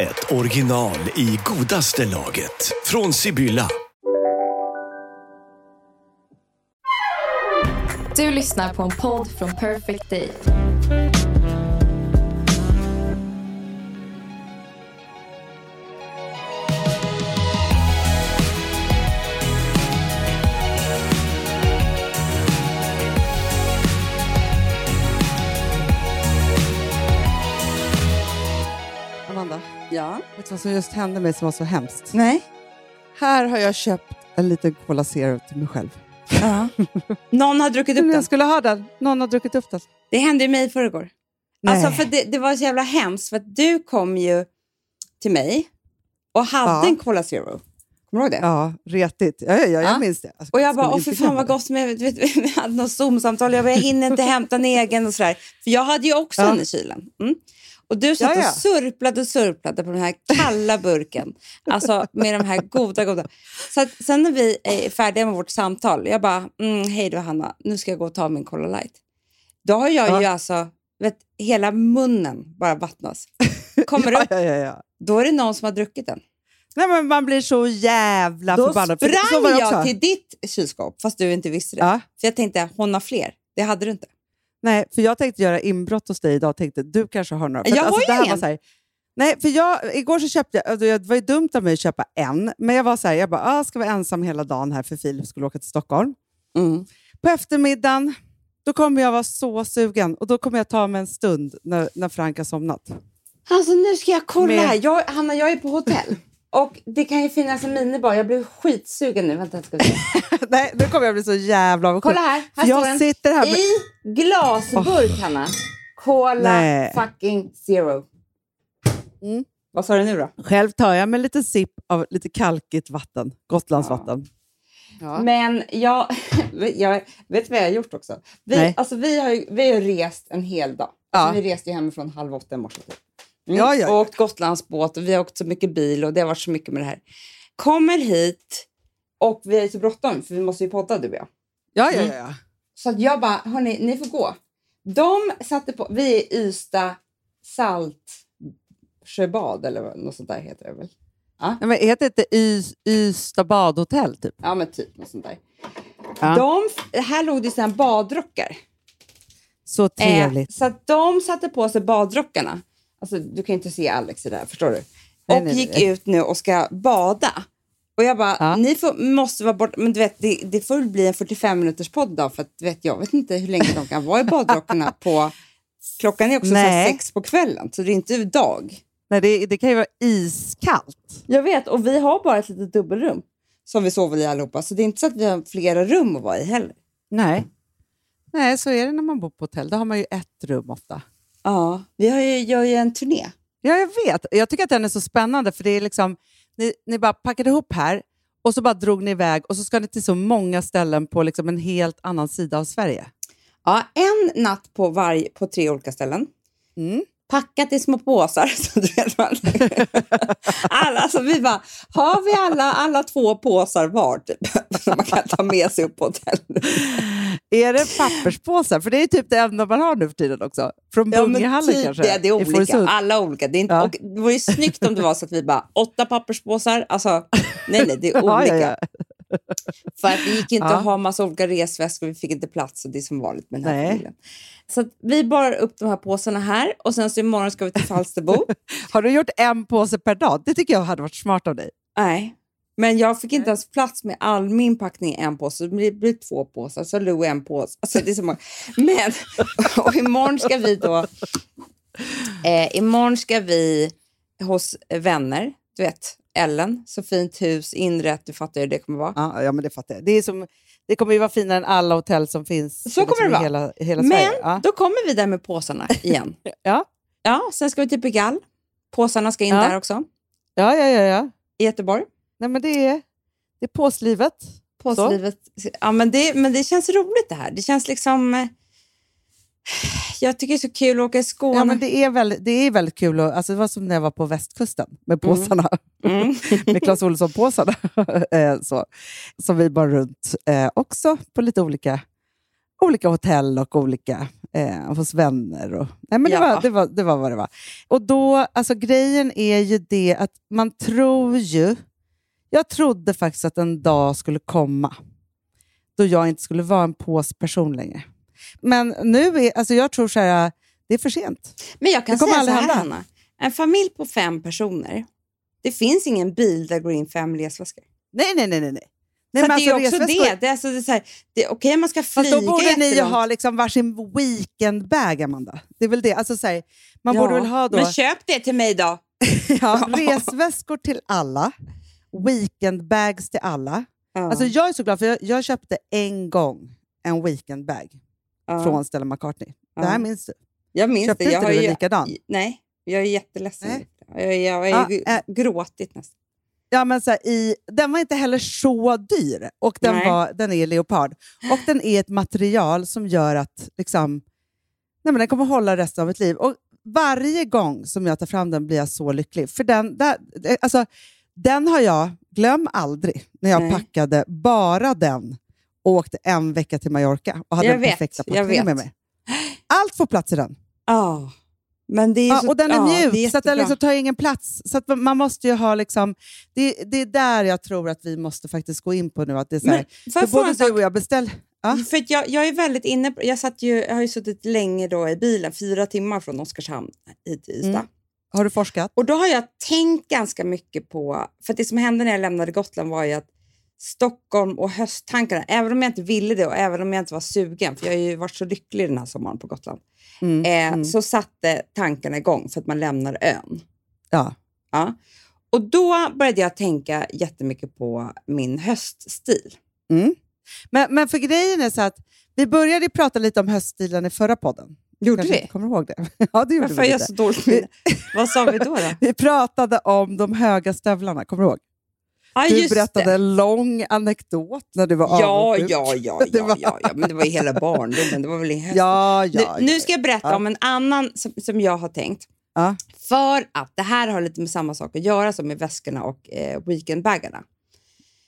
ett original i godaste laget. Från Sibylla. Du lyssnar på en podd från Perfect Day. Ja. vet du vad som just hände mig som var så hemskt? Nej. Här har jag köpt en liten Cola Zero till mig själv. Ja. Någon har druckit upp den. jag skulle ha den. Någon har druckit upp den. Det hände ju mig i förrgår. Nej. Alltså för det, det var så jävla hemskt för att du kom ju till mig och hade Ja. en Cola Zero. Kommer du ihåg det? Ja, retigt. Ja, ja, ja, jag Ja. minns det. Alltså, Och jag bara, åh för fan vad gott med, vet, vi hade något Zoom-samtal. Jag bara, jag hinner inte hämta en egen och sådär. För jag hade ju också Ja. en i kylen. Mm. Och du satt Ja, ja. och surplade och surplade på den här kalla burken. Alltså med de här goda, goda. Så sen när vi är färdiga med vårt samtal, jag bara, mm, hej då Hanna, nu ska jag gå och ta min Cola Light. Då har jag Ja. ju alltså, vet, hela munnen bara vattnas. Kommer ja, upp, ja, ja, då är det någon som har druckit den. Nej, men man blir så jävla Då förbannad. Så sprang jag till ditt kylskåp, fast du inte visste det. För jag tänkte, hon har fler. Det hade du inte. Nej, för jag tänkte göra inbrott hos dig idag. Tänkte du kanske har några. För Jag att, har ju ingen. Här, nej, för jag, igår så köpte jag, alltså, det var ju dumt av mig att köpa en, men jag var så här, jag bara, ah, ska vara ensam hela dagen här för Filip skulle åka till Stockholm. Mm. På eftermiddagen, då kommer jag vara så sugen och då kommer jag ta mig en stund när, när Frank har somnat. Alltså nu ska jag kolla Med- här. Jag, Hanna, jag är på hotell. Och det kan ju finnas en minibar. Jag blev skitsugen nu. Vänta, ska se. nej, nu kommer jag bli så jävla avundsjuk. Kolla här. Här jag står den. sitter här med... I glasburk, Hanna. Cola Nej. fucking zero. Mm. Vad sa du nu då? Själv tar jag med lite sipp av lite kalkigt vatten, Gotlandsvatten. Ja. Men jag, jag vet vad jag har gjort också. Vi, Nej. alltså, vi, har ju, vi har rest en hel dag. Alltså, Ja. Vi reste ju hemifrån halv åtta i morse. Typ. Ja, ja, ja. Och åkt Gotlandsbåt och vi har åkt så mycket bil och det har varit så mycket med det här. Kommer hit och vi är så bråttom för vi måste ju podda du och jag. Ja, ja, Mm. ja. Så att jag bara, hörni, ni får gå. De satte på, vi är i Ystad Saltsjöbad eller något sånt där heter det väl? Nej, men heter det inte Ys- Ystad badhotell? Typ? Ja men typ något sånt där. Ja. De, här låg det sen badrockar. Så trevligt. Eh, så de satte på sig badrockarna. Alltså, du kan ju inte se Alex i det här, förstår du? Och nej, gick nej. ut nu och ska bada. Och jag bara, Ja. ni får, måste vara bort, men du vet, det, det får bli en 45 minuters podd då, för att du vet, jag vet inte hur länge de kan vara i badrockarna på... Klockan är också så sex på kvällen, så det är inte dag. Nej, det, det kan ju vara iskallt. Jag vet, och vi har bara ett litet dubbelrum som vi sover i allihopa, så det är inte så att vi har flera rum att vara i heller. Nej. Nej, så är det när man bor på hotell. Då har man ju ett rum ofta. Ja, vi har ju, gör ju en turné. Ja, jag vet. Jag tycker att den är så spännande för det är liksom, ni, ni bara packade ihop här och så bara drog ni iväg och så ska ni till så många ställen på liksom en helt annan sida av Sverige. Ja, en natt på, varje, på tre olika ställen. Mm. Packat i små påsar. Så du vet man. alla, alltså vi bara, har vi alla, alla två påsar var typ, som man kan ta med sig upp på hotellet? Är det papperspåsar? För det är typ det enda man har nu för tiden också. Från Ja, Bungehallen typ kanske? det, det är olika. Alla olika. Det, är inte, Ja. och det var ju snyggt om det var så att vi bara, åtta papperspåsar. Alltså, nej, nej, det är Ja, olika. ja, ja. För att det gick inte Ja. att ha massa olika resväskor, vi fick inte plats och det är som vanligt med den här familjen. Så vi bar upp de här påsarna här och sen så imorgon ska vi till Falsterbo. Har du gjort en påse per dag? Det tycker jag hade varit smart av dig. Nej, men jag fick inte ens plats med all min packning i en påse. Det blir, blir två påsar, så Lou en påse. Alltså, det är så många. Men och imorgon ska vi då... Eh, imorgon ska vi hos vänner, du vet, Ellen, så fint hus, inrett, du fattar hur det kommer vara. Ja, ja men det fattar jag. Det, är som, det kommer ju vara finare än alla hotell som finns Så kommer det i vara. hela, hela Men Sverige. Ja. då kommer vi där med påsarna igen. Ja. Ja, sen ska vi till Pigalle. Påsarna ska in Ja. där också. Ja, ja, ja. ja. i Göteborg. Nej, men det är, det är påslivet. Påslivet. Ja, men, det, men det känns roligt det här. Det känns liksom... Jag tycker det är så kul att åka i Skåne. Ja, men det är väldigt, det är väldigt kul. Och, alltså, det var som när jag var på västkusten med påsarna. Mm. med Clas Ohlson-påsarna. Eh, så. Som vi bar runt eh, också på lite olika, olika hotell och olika eh, hos vänner. Och, nej, men det, Ja. var, det, var, det var vad det var. Och då, alltså grejen är ju det att man tror ju... Jag trodde faktiskt att en dag skulle komma då jag inte skulle vara en påsperson längre. Men nu är, alltså jag tror så här, det är för sent. Men jag kan Det kommer säga så aldrig här, hända. Hanna. En familj på fem personer, det finns ingen bil där går in fem resväskor. Nej, nej, nej. nej. nej. nej så men att det är alltså, också resväskor- det. det, är alltså, det är så här, det okej om man ska flyga Fast då borde ni ju ha liksom varsin weekendbag, Amanda. Det är väl det. Alltså, så här, man Ja, borde väl ha då Men köp det till mig då. ja, resväskor till alla, weekendbags till alla. Ja. Alltså, jag är så glad, för jag, jag köpte en gång en weekendbag Ja. från Stella McCartney. Det Ja. här minns du? jag minns köpte det. Jag inte du en likadan? Nej, jag är jätteledsen. Nej. Jag, jag, jag Ja, har ju äh. gråtit nästan. Ja, men så här, i, den var inte heller så dyr och den, Nej. var, den är leopard. Och den är ett material som gör att liksom, nej, men den kommer hålla resten av mitt liv. Och varje gång som jag tar fram den blir jag så lycklig. För den, där, eh, alltså, den har jag, glöm aldrig, när jag Nej. packade bara den och åkte en vecka till Mallorca och hade Jag den vet, perfekta packningen med mig. Allt får plats i den. Ja, men det är Ja, så, och den är ja, mjuk, så att den liksom tar ingen plats. Så att man måste ju ha... Liksom, det, det är där jag tror att vi måste faktiskt gå in på nu. Att det är så här, för både du och jag beställer... Ja. För jag, jag är väldigt inne på, jag, satt ju, jag har ju suttit länge då i bilen, fyra timmar från Oskarshamn hit till Ystad. Mm. Har du forskat? Och då har jag tänkt ganska mycket på, för det som hände när jag lämnade Gotland var ju att Stockholm och hösttankarna, även om jag inte ville det och även om jag inte var sugen, för jag har ju varit så lycklig den här sommaren på Gotland, Mm. eh, mm. så satte tankarna igång för att man lämnar ön. Ja. Ja. Och då började jag tänka jättemycket på min höststil. Mm. Men, men för grejen är så att vi började prata lite om höststilen i förra podden. Gjorde vi? kommer ihåg det? ja, det gjorde Varför vi jag lite. så minne? Vad sa vi då? då? Vi pratade om de höga stövlarna, kommer du ihåg? Ja, Du berättade det. en lång anekdot när du var Ja, avundsjuk. ja, ja, Det ja, var- ja, ja, men det var ju hela barndomen. Det var väl. Ja, ja, nu, nu ja, ska jag berätta Ja. om en annan som, som jag har tänkt. Ja. För att det här har lite med samma sak att göra som med väskorna och eh, weekendbagarna.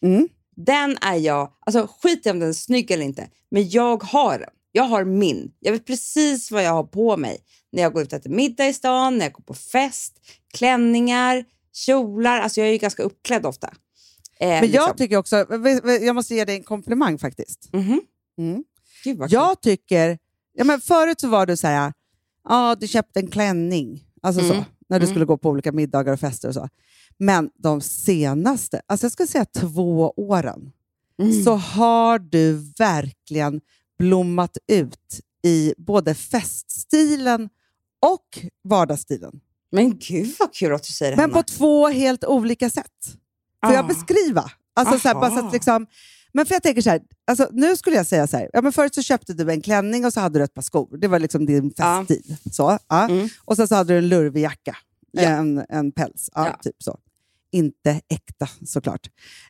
Mm. Den är jag, alltså skit i om den är snygg eller inte, men jag har den. Jag har min. Jag vet precis vad jag har på mig när jag går ut och äter middag i stan, när jag går på fest, klänningar, kjolar. Alltså jag är ju ganska uppklädd ofta. Eh, Men liksom. jag tycker också, jag måste ge dig en komplimang faktiskt. Mhm. Mm. Gud. Jag tycker, ja, men förut så var du så här, ja du köpte en klänning, alltså så, Mm. när du Mm. skulle gå på olika middagar och fester och så. Men de senaste, alltså jag ska säga två åren, Mm. så har du verkligen blommat ut i både feststilen och vardagsstilen. Men gud vad kul att du säger det, Men Hanna. på två helt olika sätt. Får jag Ah. beskriva? Alltså, så här, bara så att liksom, men för jag tänker så här, alltså, nu skulle jag säga så här, ja, men förut så köpte du en klänning och så hade du ett par skor. Det var liksom din Ja. feststil. Så, ja. Mm. Och sen så hade du en lurvig jacka, Ja. en, en päls. Ja, Ja. Typ så. Inte äkta såklart.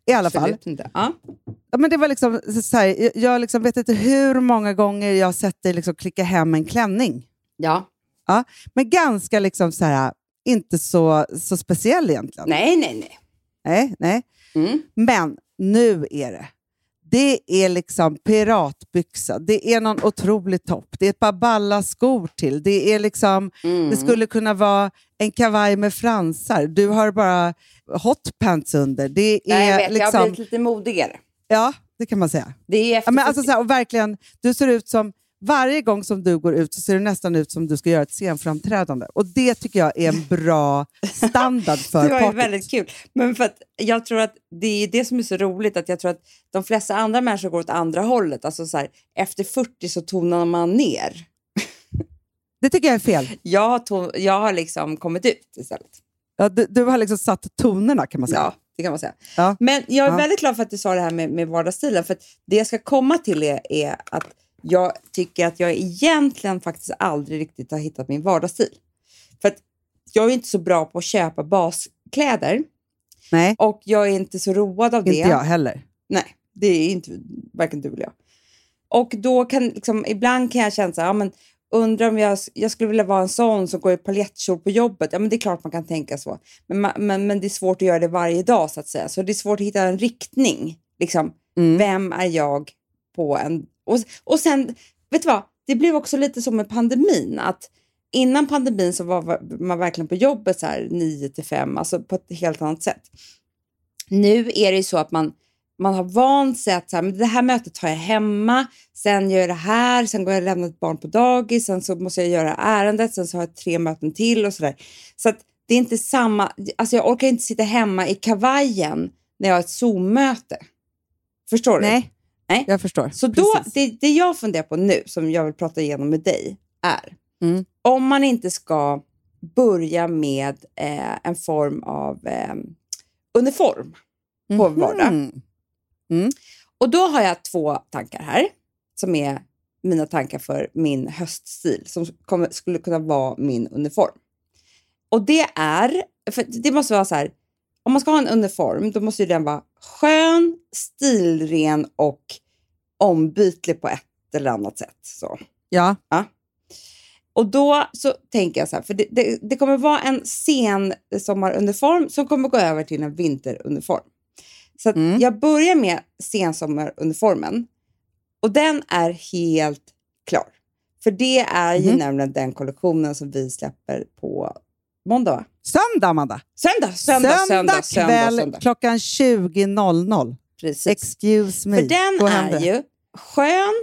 I alla fall. Absolut inte. Ja. Ja, men det var liksom, så- här, jag- jag liksom vet inte hur många gånger jag har sett dig liksom klicka hem en klänning. ja. Men ganska liksom så här, inte så, så speciell egentligen. Nej, nej, nej. Nej, nej. Mm. Men nu är det. Det är liksom piratbyxa, det är någon otrolig topp, det är ett par balla skor till, det är liksom, Mm. det skulle kunna vara en kavaj med fransar, du har bara hotpants under. Det är Nej, jag vet, jag har liksom, blivit lite modigare. ja, det kan man säga. Det är Ja, men alltså, så här, och verkligen, du ser ut som, varje gång som du går ut så ser det nästan ut som du ska göra ett scenframträdande. Och det tycker jag är en bra standard för det var ju väldigt kul. Men för att jag tror att det är det som är så roligt, att jag tror att de flesta andra människor går åt andra hållet. Alltså så här, efter 40 så tonar man ner. Det tycker jag är fel. Jag har, ton, jag har liksom kommit ut istället. Ja, du, du har liksom satt tonerna kan man säga. Ja, det kan man säga. Ja. Men jag är Ja. väldigt glad för att du sa det här med, med vardagsstilen. För att det jag ska komma till är, är att jag tycker att jag egentligen faktiskt aldrig riktigt har hittat min vardagsstil. För att jag är inte så bra på att köpa bas, kläder Nej, och jag är inte så road av det. inte jag heller. Nej, det är inte varken du eller jag. Och då kan liksom, ibland kan jag känna så här, ja, men undrar om jag, jag skulle vilja vara en sån som går i paljettkjol på jobbet. Ja, men det är klart man kan tänka så. Men, men, men det är svårt att göra det varje dag så att säga. Så det är svårt att hitta en riktning. Liksom, Mm. Vem är jag på en... Och, och sen, vet du vad? Det blev också lite som med pandemin. Att innan pandemin så var man verkligen på jobbet så här 9 till 5, alltså på ett helt annat sätt. Nu är det ju så att man, man har vant sig att så här, men det här mötet tar jag hemma, sen gör jag det här, sen går jag och lämnar ett barn på dagis, sen så måste jag göra ärendet, sen så har jag tre möten till och sådär. Så att det är inte samma, alltså jag orkar inte sitta hemma i kavajen när jag har ett Zoom-möte. Förstår du? Nej, Nej. jag förstår. Så då, det, det jag funderar på nu, som jag vill prata igenom med dig, är Mm. om man inte ska börja med eh, en form av eh, uniform på vardag. Mhm. Och då har jag två tankar här, som är mina tankar för min höststil, som kommer, skulle kunna vara min uniform. Och det är, för det måste vara så här, om man ska ha en uniform, då måste ju den vara skön, stilren och ombytlig på ett eller annat sätt. Så. Ja, Och då så tänker jag så här, för det, det, det kommer vara en sen sommaruniform som kommer gå över till en vinteruniform. Så Mm. jag börjar med sensommaruniformen och den är helt klar. För det är ju Mhm. nämligen den kollektionen som vi släpper på måndag, söndag Amanda. Söndag, söndag, söndag, söndag, kväll söndag. klockan 20.00. Precis. Excuse me. För den är ju skön,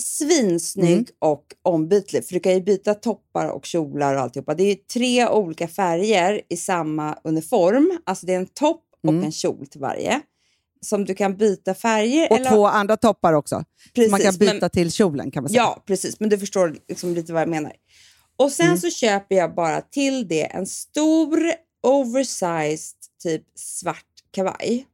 svinsnygg Mm. och ombytlig. För du kan ju byta toppar och kjolar och alltihopa. Det är tre olika färger i samma uniform. Alltså det är en topp och Mm. en kjol till varje. Som du kan byta färger. Och eller, två andra toppar också. precis, man kan byta men, till kjolen kan man säga. Ja, precis. Men du förstår liksom lite vad jag menar. Och sen Mm. så köper jag bara till det en stor oversized typ svart kavaj.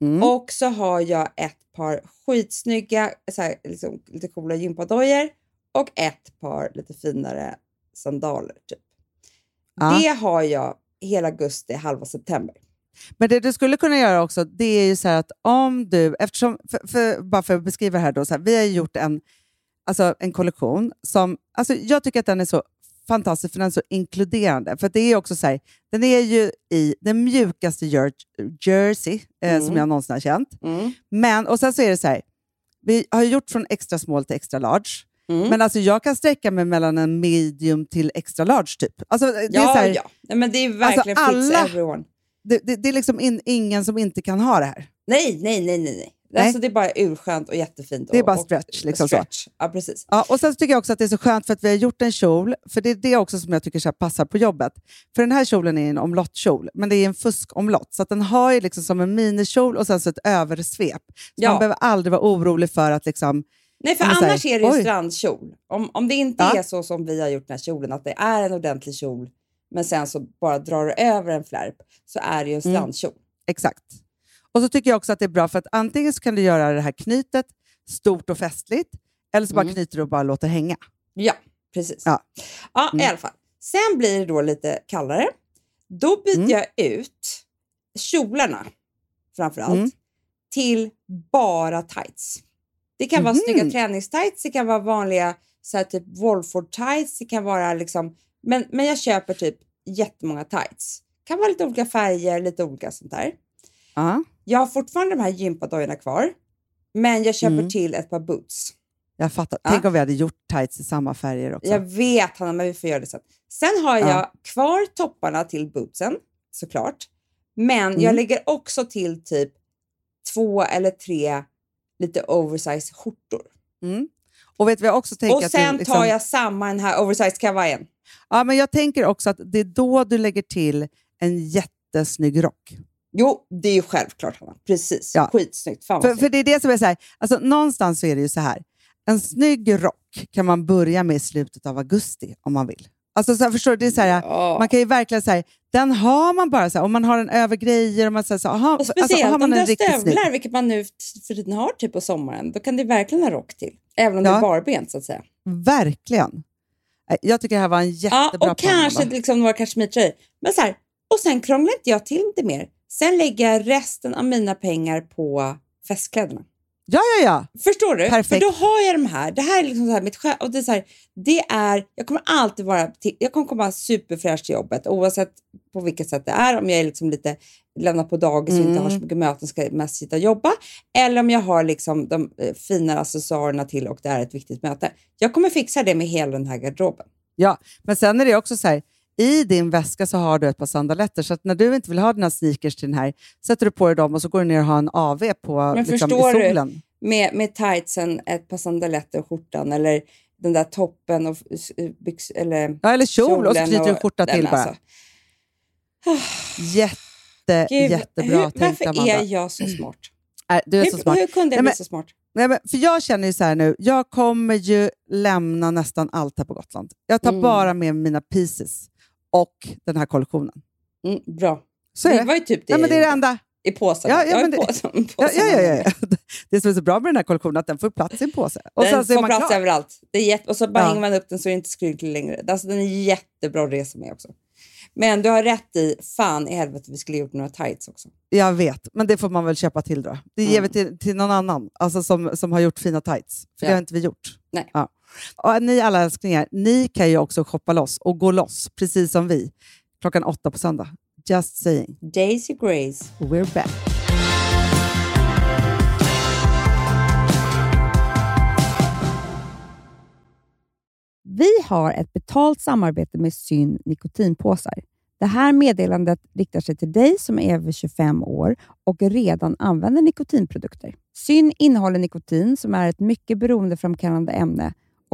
Mm. Och så har jag ett par skitsnygga, så här, liksom, lite coola gympadojor och ett par lite finare sandaler. Typ. Ja. Det har jag hela augusti, halva september. Men det du skulle kunna göra också, det är ju så här att om du, eftersom, för, för, bara för att beskriva det här då, så här, vi har gjort en, alltså en kollektion som, alltså jag tycker att den är så fantastisk för den är så inkluderande. För det är också så här, den är ju i den mjukaste jer- jersey eh, Mm. som jag någonsin har känt. Men, och sen så är det så här, vi har gjort från extra small till extra large. Mm. Men alltså jag kan sträcka mig mellan en medium till extra large typ. Alltså, det, är Ja, så här, ja. Nej, men det är verkligen Alltså, alla- det, det, det är liksom in, ingen som inte kan ha det här. Nej, nej, nej, nej. Nej. Alltså, det är bara urskönt och jättefint. Det är och, bara och- stretch, liksom så. stretch. Ja, precis. Ja, och sen så tycker jag också att det är så skönt för att vi har gjort en kjol, för det är det också som jag tycker så passar på jobbet. För den här kjolen är en omlottkjol, men det är en fuskomlott. Så att den har ju liksom som en minikjol och sen så ett översvep. Så Ja. Man behöver aldrig vara orolig för att liksom... Nej, för så annars är det ju oj. strandkjol. Om, om det inte Ja. är så som vi har gjort den här kjolen, att det är en ordentlig kjol, men sen så bara drar du över en flärp, så är det ju en Mm. strandkjol. Exakt. Och så tycker jag också att det är bra för att antingen så kan du göra det här knytet stort och festligt, eller så bara Mm. knyter du och bara låter hänga. Ja, precis. Ja. Ja, Mm. i alla fall. Sen blir det då lite kallare. Då byter Mm. jag ut kjolarna, framför allt, Mm. till bara tights. Det kan vara snygga Mhm. träningstights, det kan vara vanliga så här, typ Wolford tights, det kan vara liksom... Men, men jag köper typ jättemånga tights. kan vara lite olika färger, lite olika sånt där. Ja, Jag har fortfarande de här gympadojorna kvar, men jag köper Mm. till ett par boots. jag fattar. Ja. Tänk om vi hade gjort tights i samma färger också. Jag vet Hanna, men vi får göra det sen. Sen har Ja. jag kvar topparna till bootsen, såklart. Men jag Mm. lägger också till typ två eller tre lite oversized skjortor. Mm. Och vet jag också tänker? Och att du sen liksom- tar jag samma den här oversized kavajen. Ja, men jag tänker också att det är då du lägger till en jättesnygg rock. Jo, det är ju självklart Hanna. Precis. Ja. Skitsnyggt. Fan För, för det är det som är så här, alltså någonstans så är det ju så här, en snygg rock kan man börja med i slutet av augusti om man vill. Alltså så här, förstår du? Det är så här, Ja. Man kan ju verkligen säga, den har man bara så här, om man har den över grejer, och man säger så, aha, Och alltså, speciellt har man om du har stövlar, vilket man nu för tiden har typ på sommaren. Då kan det verkligen ha rock till. Även om Ja. det är barbent så att säga. Verkligen. Jag tycker det här var en Ja, jättebra och kanske plan, Amanda. liksom några kashmirtröjor. Men så här, Och sen krånglar inte jag till det mer. Sen lägger jag resten av mina pengar på festkläderna. Ja, ja, ja. Förstår du? Perfekt. För då har jag de här. Det här är liksom så här mitt. Och det är så här, det är, jag kommer alltid vara, jag kommer komma superfräsch till jobbet oavsett på vilket sätt det är. Om jag är liksom lite lämnad på dagis och inte har så mycket möten ska mest sitta och jobba. Eller om jag har liksom de eh, fina accessoarerna till och det är ett viktigt möte. Jag kommer fixa det med hela den här garderoben. Ja, men sen är det också så här, i din väska så har du ett par sandaletter, så när du inte vill ha dina sneakers till den här, sätter du på dig dem och så går du ner och har en AV på Men liksom, i förstår du? solen. Med, med tightsen, ett par sandaletter och skjortan eller den där toppen och eh, byx, eller Ja, eller kjol och så knyter du en skjorta till bara. alltså, Jätte, Gud, jättebra hur, tänkt, Varför Amanda. är jag så smart? Äh, du är Hur, så smart. hur kunde jag bli så smart? Nej, men, för jag känner ju så här nu, jag kommer ju lämna nästan allt här på Gotland. Jag tar Mm. bara med mina pieces och den här kollektionen. Mm, bra. Så det var ju typ det, Nej, men det är det enda. i påsen. Ja, ja, det- påsen, Ja, påsen ja, ja, ja. Det som är så bra med den här kollektionen är att den får plats i en påse. Och den får plats klar. överallt. Det är jätte, och så bara Ja. hänger man upp den så är det inte skrynklig längre. Alltså, den är jättebra att resa med också. Men du har rätt i, fan i helvete vi skulle gjort några tights också. Jag vet, men det får man väl köpa till då. Det ger Mm. vi till, till någon annan alltså som, som har gjort fina tights. För Ja. det har inte vi gjort. Nej. Ja. Och ni alla älsklingar, ni kan ju också shoppa loss och gå loss, precis som vi, klockan åtta på söndag. Just saying. Daisy Grace. We're back. Vi har ett betalt samarbete med Syn nikotinpåsar. Det här meddelandet riktar sig till dig som är över 25 år och redan använder nikotinprodukter. Syn innehåller nikotin som är ett mycket beroendeframkallande ämne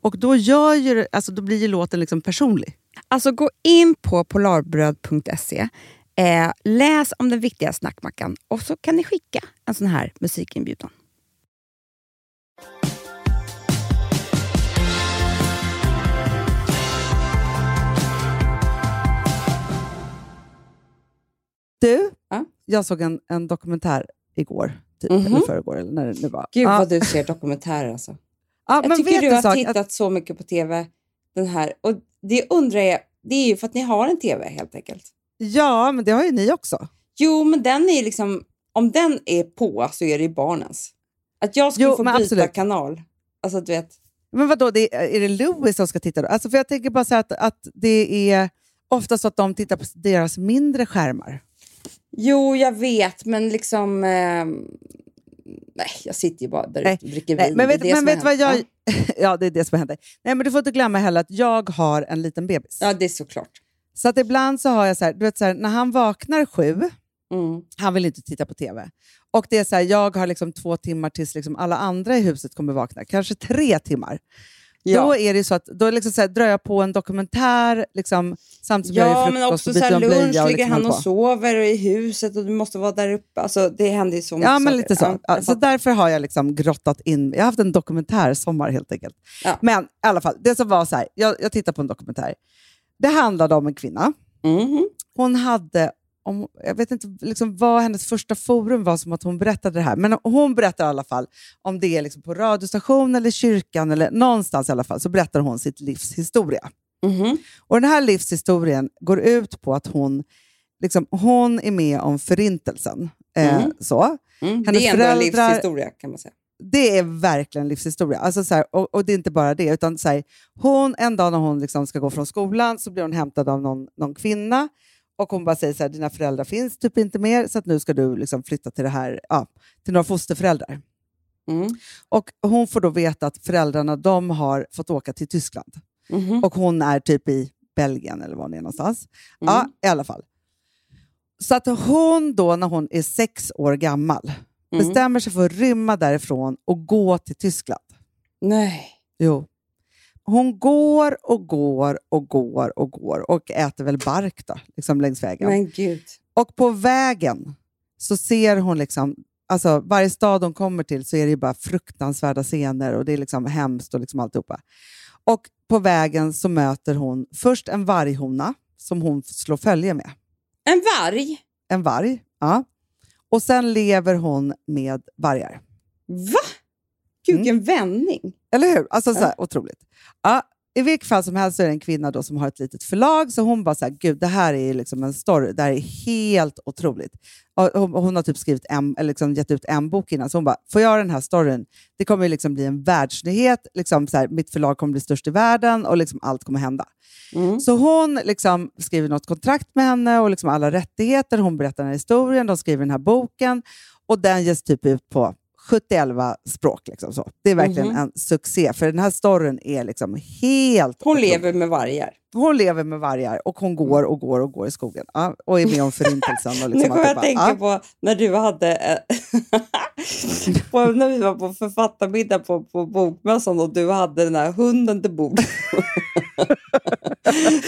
Och då, gör ju, alltså, då blir ju låten liksom personlig. Alltså gå in på polarbröd.se, eh, läs om den viktiga snackmackan och så kan ni skicka en sån här musikinbjudan. Du, Ja? jag såg en, en dokumentär igår, typ, Mhm. eller förrgår, eller när det nu var. Gud ja. vad du ser dokumentärer alltså. Ja, Jag tycker du har sak? tittat Att, så mycket på tv. Den här. Och det undrar jag, det är ju för att ni har en tv helt enkelt. ja, men det har ju ni också. Jo, men den är liksom, om den är på så är det ju barnens. Att jag skulle Jo, få byta absolut. kanal. Alltså du vet. Men vadå, det, är är det Louis som ska titta då? Alltså, för jag tänker bara här att, att det är ofta så att de tittar på deras mindre skärmar. Jo, jag vet, men liksom... ehm, nej, jag sitter ju bara där Nej, ute och dricker Nej, vin. men Det är vet, det men vet vad jag... Ja, det är det som händer. Nej, men du får inte glömma heller att jag har en liten bebis. Ja, ja, det är såklart. Så att ibland så har jag så här, du vet så här, när han vaknar sju, Mm. han vill inte titta på TV. Och det är så här, jag har liksom två timmar tills liksom alla andra i huset kommer vakna, kanske tre timmar. Ja. Då är det så att då liksom så här, drar jag på en dokumentär liksom, samtidigt som jag Ja, gör men frukost också och så byter här om blöja. lunch, och ligger liksom han och sover i huset och du måste vara där uppe. Alltså, det händer ju så mycket Ja, men lite så. Ja, Ja, jag så därför har jag liksom grottat in. Jag har haft en dokumentärsommar helt enkelt. Men i alla fall, det som var så här, jag, jag tittade på en dokumentär. Det handlade om en kvinna. Mhm. Hon hade, om, jag vet inte liksom vad hennes första forum var som att hon berättade det här, men hon berättar i alla fall, om det är liksom på radiostation eller kyrkan eller någonstans i alla fall, så berättar hon sitt livs historia. Mhm. Och den här livshistorien går ut på att hon, liksom, hon är med om förintelsen. Eh, Mm. så. Mm. Hennes Det är ändå en livshistoria kan man säga. Det är verkligen livshistoria. Alltså så här, och, och det är inte bara det, utan så här, hon, en dag när hon liksom ska gå från skolan så blir hon hämtad av någon, någon kvinna och hon bara säger så här, dina föräldrar finns typ inte mer så att nu ska du liksom flytta till, det här, ja, till några fosterföräldrar. Mm. Och hon får då veta att föräldrarna de har fått åka till Tyskland Mhm. och hon är typ i Belgien eller var hon är någonstans. Mm. Ja, i alla fall. Så att hon då när hon är sex år gammal Mm. bestämmer sig för att rymma därifrån och gå till Tyskland. Nej. Jo. Hon går och går och går och går och äter väl bark då, liksom längs vägen. Men gud. Och på vägen så ser hon liksom, alltså varje stad hon kommer till så är det ju bara fruktansvärda scener och det är liksom hemskt och liksom alltihopa. Och på vägen så möter hon först en varghona som hon slår följe med. En varg? En varg, ja. Och sen lever hon med vargar. Va? Gud, Mm. vilken vändning. Eller hur? Alltså så här, Ja. otroligt. Ja, I vilket fall som helst så är det en kvinna då som har ett litet förlag, så hon bara så här, gud det här är liksom en story, det här är helt otroligt. Hon, hon har typ skrivit en, eller liksom gett ut en bok innan, så hon bara, får jag den här storyn, det kommer liksom bli en världsnyhet, liksom så här, mitt förlag kommer bli störst i världen och liksom allt kommer hända. Mm. Så hon liksom skriver något kontrakt med henne och liksom alla rättigheter. Hon berättar den här historien, de skriver den här boken och den ges typ ut på 71 språk. Liksom så. Det är verkligen Mhm. en succé, för den här storyn är liksom helt... Hon otrolig. lever med vargar. Hon lever med vargar och hon går och går och går i skogen ja, och är med om förintelsen. Och liksom nu kommer jag alltihopa. tänka Ja. på när du hade... eh, på, när vi var på författarmiddag på, på Bokmässan och du hade den här hunden till bord.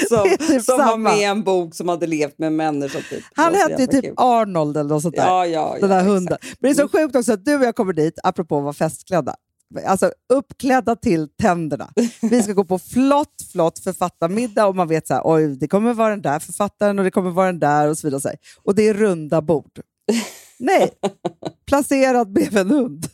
som typ som var med en bok som hade levt med människor. Typ. Han hette ju typ kul. Arnold eller något sånt där. Ja, ja, den där hunden. Men det är så sjukt också att du och jag kommer dit, apropå att vara festklädda. Alltså uppklädda till tänderna. Vi ska gå på flott, flott författarmiddag och man vet så här, oj, det kommer vara den där författaren och det kommer vara den där och så vidare. Och, så och det är runda bord. Nej, placerad bredvid en hund.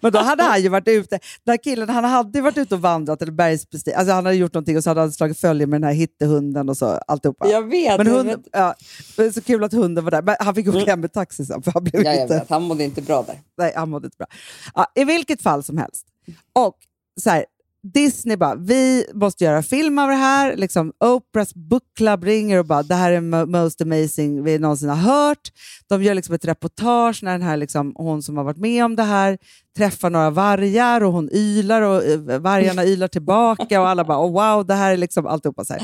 Men då hade han ju varit ute, den här killen han hade varit ute och vandrat eller bergsbestigit, alltså han hade gjort någonting och så hade han slagit följe med den här hittehunden och så alltihopa. Jag vet. Men hunden, vet. ja, så kul att hunden var där. Men han fick åka hem med taxi sen, för han blev Ja, jag inte... vet. Han mådde inte bra där. Nej, han mådde inte bra. Ja, I vilket fall som helst. Och så här, Disney bara, vi måste göra film av det här. Liksom, Oprahs book club ringer och bara, det här är mo- most amazing vi någonsin har hört. De gör liksom ett reportage när den här, liksom, hon som har varit med om det här träffar några vargar och hon ylar och eh, vargarna ylar tillbaka och alla bara, oh, wow, det här är liksom alltihopa så här.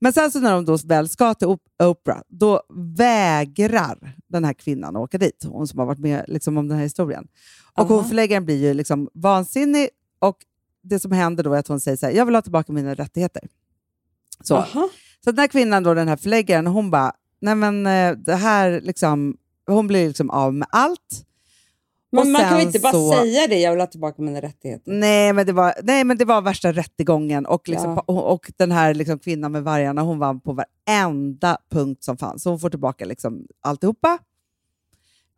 Men sen så när de då väl ska till Op- Oprah, då vägrar den här kvinnan att åka dit, hon som har varit med liksom, om den här historien. Och Aha. hon förläggaren blir ju liksom vansinnig och det som händer då är att hon säger så här, jag vill ha tillbaka mina rättigheter. Så, Aha. så den här kvinnan, då, den här förläggaren, hon bara, nej men eh, det här liksom, hon blir liksom av med allt. Men man kan väl inte bara så- säga det, jag vill ha tillbaka mina rättigheter. Nej, men det var, nej, men det var värsta rättegången och, liksom, Ja. och den här liksom, kvinnan med vargarna, hon vann på varenda punkt som fanns. Så hon får tillbaka liksom, alltihopa.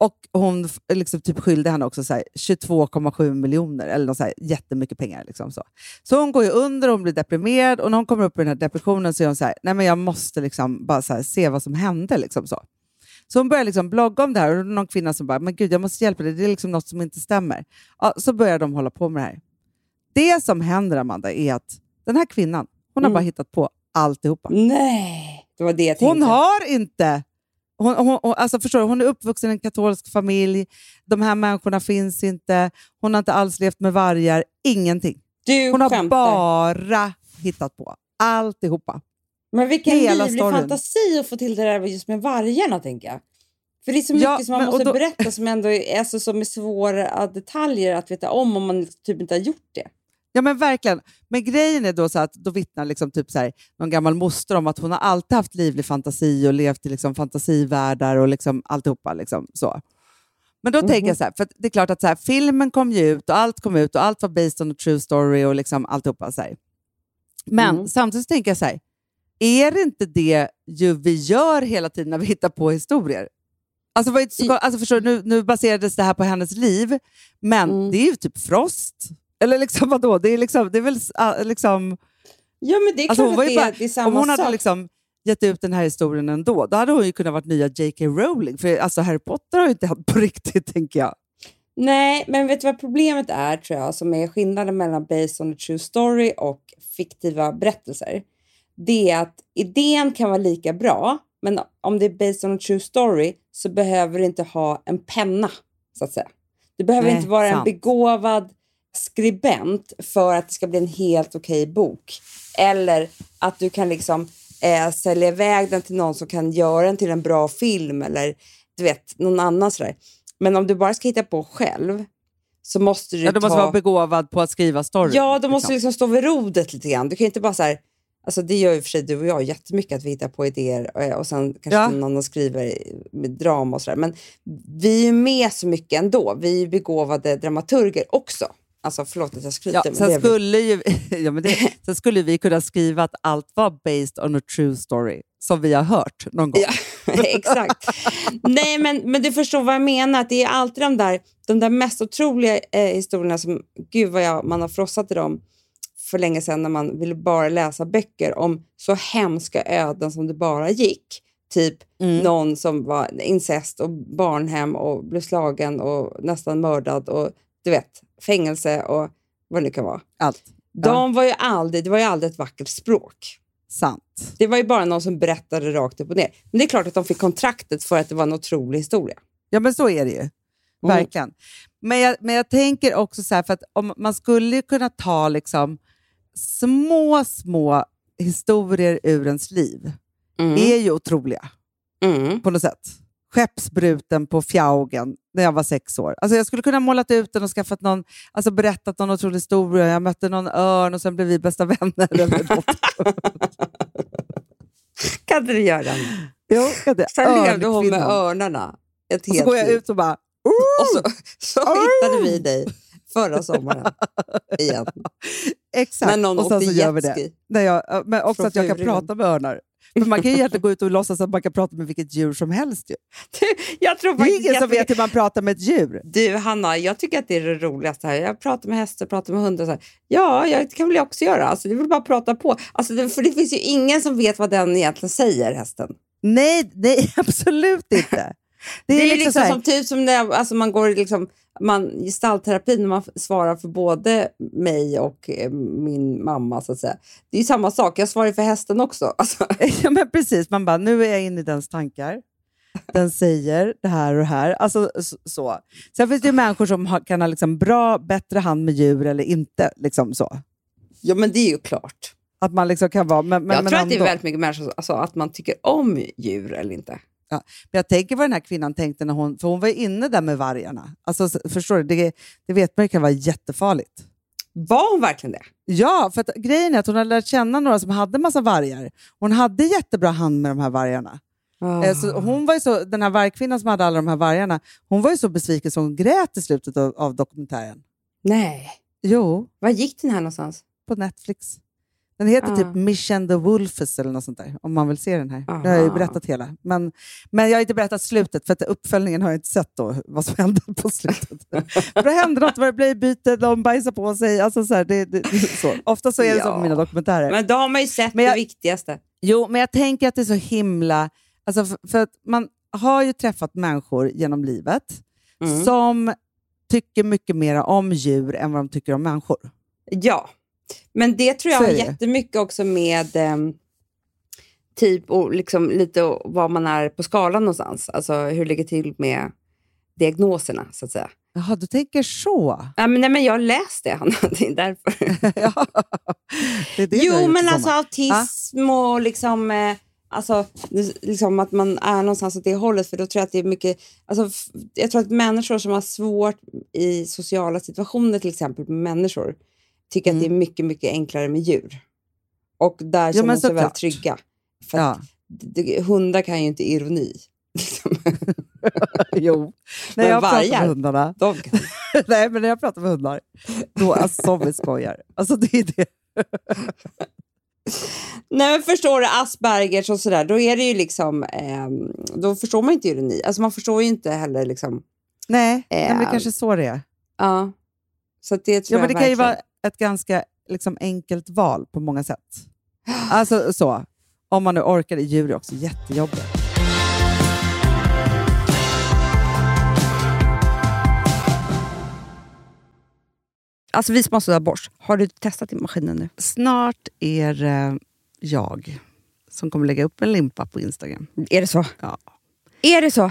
Och hon liksom, typ skyllde henne också så här, 22,7 miljoner, eller något så här, jättemycket pengar. Liksom, så. så hon går ju under och hon blir deprimerad och när hon kommer upp i den här depressionen så är hon så här, nej men jag måste liksom bara här, se vad som hände. Liksom, så. Så hon börjar liksom blogga om det här och någon kvinna som bara, men gud jag måste hjälpa dig, det är liksom något som inte stämmer. Ja, så börjar de hålla på med det här. Det som händer Amanda är att den här kvinnan, hon har Mm. bara hittat på alltihopa. Nej, det var det jag tänkte. Hon har inte... Hon, hon, hon, alltså förstår du, hon är uppvuxen i en katolsk familj, de här människorna finns inte, hon har inte alls levt med vargar, ingenting. Du Hon har skämtar. bara hittat på alltihopa. Men vilken hela livlig storyn. fantasi att få till det där just med vargarna, tänker jag. För det är så mycket Ja, som man men- måste då- berätta som ändå är, alltså, som är svåra detaljer att veta om om man typ inte har gjort det. Ja men verkligen. Men grejen är då så att då vittnar liksom typ så här, någon gammal moster om att hon har alltid haft livlig fantasi och levt i liksom fantasivärldar och liksom alltihopa. Liksom, så. Men då tänker jag så här, för det är klart att så här, filmen kom ju ut och allt kom ut och allt var based on a true story och liksom alltihopa. Så här. Men Mm. samtidigt tänker jag så här, är det inte det ju vi gör hela tiden när vi hittar på historier? Alltså, så, alltså förstår du, nu, nu baserades det här på hennes liv, men Mm. det är ju typ Frost. Eller liksom vadå? Det är, liksom, det är väl liksom... Ja, men det är Alltså, klart att det, bara- det är samma Om hon sak. hade liksom gett ut den här historien ändå, då hade hon ju kunnat vara nya J.K. Rowling. För alltså, Harry Potter har ju inte hänt på riktigt, tänker jag. Nej, men vet du vad problemet är, tror jag, som är skillnaden mellan based on a true story och fiktiva berättelser? Det är att idén kan vara lika bra, men om det är based on a true story så behöver du inte ha en penna, så att säga. Du behöver Nej, inte vara en sant. begåvad skribent för att det ska bli en helt okej bok. Eller att du kan liksom eh, sälja iväg den till någon som kan göra den till en bra film eller du vet, någon annan sådär. Men om du bara ska hitta på själv så måste du Ja, du måste ta... vara begåvad på att skriva story. Ja, då måste du liksom. liksom stå vid rodret lite grann. Du kan inte bara så här... Alltså det gör ju för sig du och jag jättemycket, att vi hittar på idéer och, och sen kanske Ja. någon annan skriver med drama och sådär. Men vi är ju med så mycket ändå. Vi är ju begåvade dramaturger också. Alltså förlåt att jag skryter. Ja, sen, skulle ju, ja, men det, sen skulle vi kunna skriva att allt var based on a true story, som vi har hört någon gång. Ja, exakt. Nej, men, men du förstår vad jag menar. Att det är alltid de där, de där mest otroliga eh, historierna som, gud vad jag, man har frossat i dem för länge sedan när man ville bara läsa böcker om så hemska öden som det bara gick. Typ Mm. någon som var incest och barnhem och blev slagen och nästan mördad och du vet, fängelse och vad det nu kan vara. Allt. De var ju aldrig, det var ju aldrig ett vackert språk. Sant. Det var ju bara någon som berättade rakt upp och ner. Men det är klart att de fick kontraktet för att det var en otrolig historia. Ja, men så är det ju. Verkligen. Men, jag, men jag tänker också så här, för att om man skulle ju kunna ta liksom små, små historier ur ens liv Mm. är ju otroliga Mm. på något sätt. Skeppsbruten på Fjaugen när jag var sex år. Alltså jag skulle kunna målat ut den och skaffat någon, alltså berättat någon otrolig historia. Jag mötte någon örn och sen blev vi bästa vänner. Eller något. Kan inte du göra det? jo, kan det. Sen levde hon med Örnkvinnan. örnarna ett Och så helt går jag ut och bara... Och så, så hittade vi dig förra sommaren igen. Exakt, När någon och sen åkte så gör vi det. När jag, men också Från att jag kan prata med örnar. För man kan ju egentligen gå ut och låtsas att man kan prata med vilket djur som helst. Ju. Jag tror Det är ingen som vet hur man pratar med ett djur. Du Hanna, jag tycker att det är det roligaste här. Jag pratar med hästar, pratar med hundar. Så här. Ja, jag, det kan väl jag också göra. Alltså, det är väl bara prata på. Alltså, det, för det finns ju ingen som vet vad den egentligen säger, hästen. Nej, nej absolut inte. Det är, liksom liksom, så här- som typ som när alltså, man går liksom, man, gestaltterapi när man svarar för både mig och eh, min mamma. så att säga. Det är ju samma sak. Jag svarar för hästen också. Alltså, Ja, men precis. Man bara, nu är jag inne i dens tankar. Den säger det här och det här. Alltså, så. Sen finns det ju människor som kan ha liksom bra, bättre hand med djur eller inte. Liksom så. ja, men det är ju klart. Att man liksom kan vara... Men, men, jag men tror att det är ändå. väldigt mycket människor alltså, att man tycker om djur eller inte. Men jag tänker vad den här kvinnan tänkte när hon... För hon var inne där med vargarna. Alltså, förstår du? Det, det vet man ju kan vara jättefarligt. Var hon verkligen det? Ja, för att grejen är att hon hade lärt känna några som hade massa vargar. Hon hade jättebra hand med de här vargarna. Eh, Så hon var så, den här vargkvinnan som hade alla de här vargarna, hon var ju så besviken så hon grät i slutet av, av dokumentären. Nej. Jo, Var gick den här någonstans? på Netflix. Den heter Ah. typ Mission the Wolfes eller något sånt där, om man vill se den här. Det har jag ju Aha. berättat hela. Men, men jag har inte berättat slutet, för att uppföljningen har jag inte sett då, vad som hände på slutet. för då hände något, det blev byte, de bajsade på sig. Alltså så här, det, det, så. Ofta så är det så Ja. på mina dokumentärer. Men då har man ju sett jag- det viktigaste. Jo, men jag tänker att det är så himla... Alltså för, för att man har ju träffat människor genom livet Mm. som tycker mycket mer om djur än vad de tycker om människor. Ja, men det tror jag har jättemycket också med ehm, typ och liksom lite var man är på skalan någonstans. Alltså hur det ligger till med diagnoserna så att säga. Jaha, du tänker så? Ja, men, nej, men jag har läst det, Hanna. Det är därför. ja, det är det jo, men alltså sommar. autism och liksom, eh, alltså, liksom att man är någonstans åt det hållet. För då tror jag att det är mycket, alltså, jag tror att människor som har svårt i sociala situationer, till exempel med människor, tycker att det är mycket, mycket enklare med djur. Och där känner de sig såklart. trygga. För Ja, hundar kan ju inte ironi. Jo. När jag pratar vargar? med hundarna, De kan. nej, men när jag pratar med hundar, då alltså, som vi skojar. Alltså, det är det. Nej men förstår du, Aspergers och sådär, då är det ju liksom, ehm, då förstår man inte ironi. Alltså man förstår ju inte heller liksom, Nej, nej men det Eh, kanske är så det är. ja. Så det tror Ja, men jag det kan ju verkligen. vara ett ganska liksom, enkelt val på många sätt. Alltså så. Om man nu orkar, djur är också jättejobbigt. Alltså vi som har sådär borst, har du testat i maskinen nu? Snart är det jag som kommer lägga upp en limpa på Instagram. Är det så? Ja. Är det så?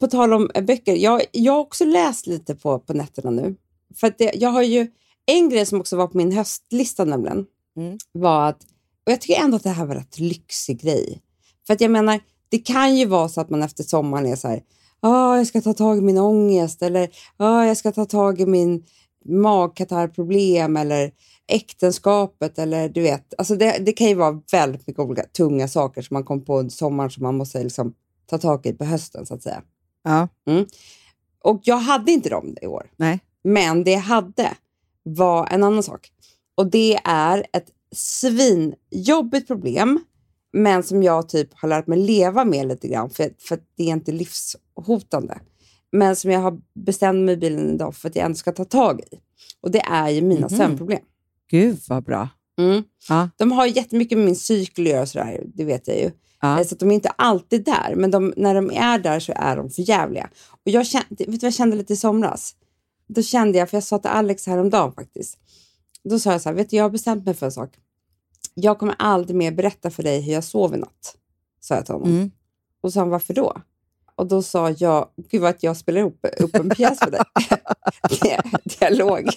På tal om eh, böcker, jag, jag har också läst lite på, på nätterna nu. För det, jag har ju en grej som också var på min höstlista nämligen, Mm. var att, och jag tycker ändå att det här var en rätt lyxig grej. För att jag menar, det kan ju vara så att man efter sommaren är så här, ah, jag ska ta tag i min ångest eller ah, jag ska ta tag i min magkatarrproblem eller äktenskapet eller du vet, alltså det, det kan ju vara väldigt mycket olika tunga saker som man kom på under sommaren som man måste liksom ta tag i på hösten så att säga. Ja. Och jag hade inte dem i år. Nej. Men det jag hade var en annan sak. Och det är ett svinjobbigt problem men som jag typ har lärt mig leva med lite grann, för, för det är inte livshotande. Men som jag har bestämt mig i bilen idag för att jag ändå ska ta tag i. Och det är ju mina Mhm. sömnproblem. Gud vad bra. Mm. Ja. De har jättemycket med min cykel att göra, sådär, det vet jag ju. Ja. Eh, Så de är inte alltid där, men de, när de är där så är de för jävliga. Och jag kände, vet du vad jag kände lite i somras? Då kände jag, för jag sa till Alex häromdagen faktiskt. Då sa jag så här, vet du, jag har bestämt mig för en sak. Jag kommer aldrig mer berätta för dig hur jag sov i natt. Sa jag till honom. Mm. Och sa han, varför då? Och då sa jag, gud vad att jag spelar upp, upp en pjäs för dig. Dia- Dialog.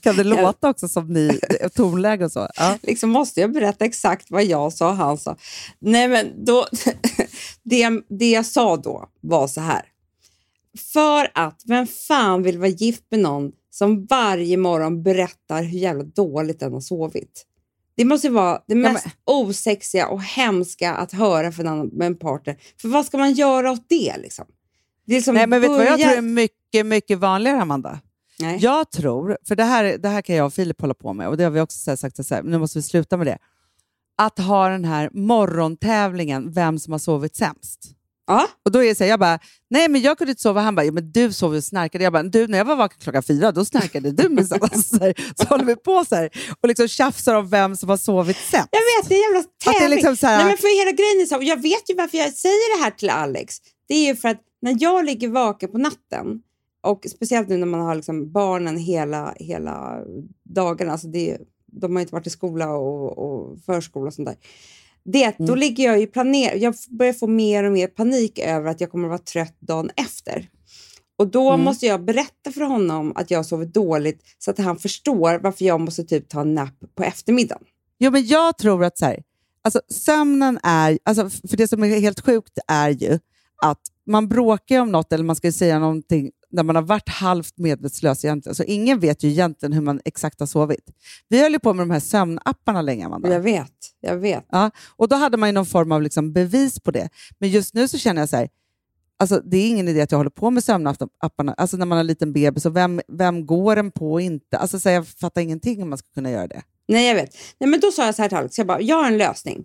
Kan det låta också som ni, tonläge och så? Ja. liksom måste jag berätta exakt vad jag sa och han sa. Nej, men då, det, det jag sa då var så här. För att vem fan vill vara gift med någon som varje morgon berättar hur jävla dåligt den har sovit? Det måste vara det men- mest osexiga och hemska att höra för en, annan- en partner. För vad ska man göra åt det? Liksom? det liksom Nej, men vet du vad jag börja- tror är mycket, mycket vanligare, Amanda? Nej. Jag tror, för det här, det här kan jag och Filip hålla på med och det har vi också sagt, så här, nu måste vi sluta med det. Att ha den här morgontävlingen, vem som har sovit sämst. Ja. Och då är det så här, jag bara, nej men jag kunde inte sova. Han bara, ja, men du sov och snarkade. Jag bara, du när jag var vaken klockan fyra, då snarkade du minsann. så, här, så håller vi på så här och liksom tjafsar om vem som har sovit sämst. Jag vet, det är en jävla är tävling. liksom så här- Nej, men för hela grejen är så, jag vet ju varför jag säger det här till Alex. Det är ju för att när jag ligger vaken på natten, och speciellt nu när man har liksom barnen hela, hela dagarna, alltså det, de har inte varit i skola och, och förskola och sånt där. Det, är att Då ligger jag ju planer jag börjar få mer och mer panik över att jag kommer att vara trött dagen efter. Och då måste jag berätta för honom att jag sovit dåligt så att han förstår varför jag måste typ ta en nap på eftermiddagen. Jo, men jag tror att så här, alltså, sömnen är... Alltså, för det som är helt sjukt är ju att man bråkar om något eller man ska säga någonting när man har varit halvt medvetslös egentligen. Så ingen vet ju egentligen hur man exakt har sovit. Vi höll ju på med de här sömnapparna länge, Amanda. Jag vet, jag vet. Ja, och då hade man ju någon form av liksom bevis på det. Men just nu så känner jag så här, alltså det är ingen idé att jag håller på med sömnapparna. Alltså när man har en liten bebis, och vem, vem går den på och inte? Alltså så här, jag fattar ingenting om man ska kunna göra det. Nej, jag vet. Nej, men då sa jag så här till Alex, jag, bara, jag har en lösning.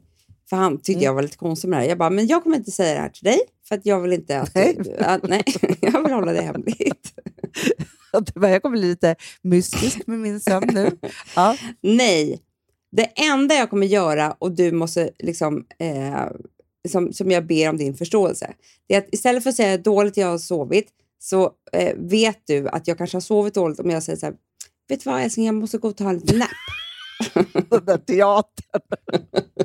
För han tyckte Mm. jag var lite konstig med det här. Jag bara, men jag kommer inte säga det här till dig, för att jag vill inte att Nej. du... Att, nej, jag vill hålla det hemligt. Jag kommer bli lite mystisk med min sömn nu. Ja. Nej, det enda jag kommer göra och du måste liksom, eh, som, som jag ber om din förståelse, det är att istället för att säga dåligt jag har sovit så eh, vet du att jag kanske har sovit dåligt om jag säger så här, vet du vad älskling, jag måste gå och ta en liten nap. Den där teatern.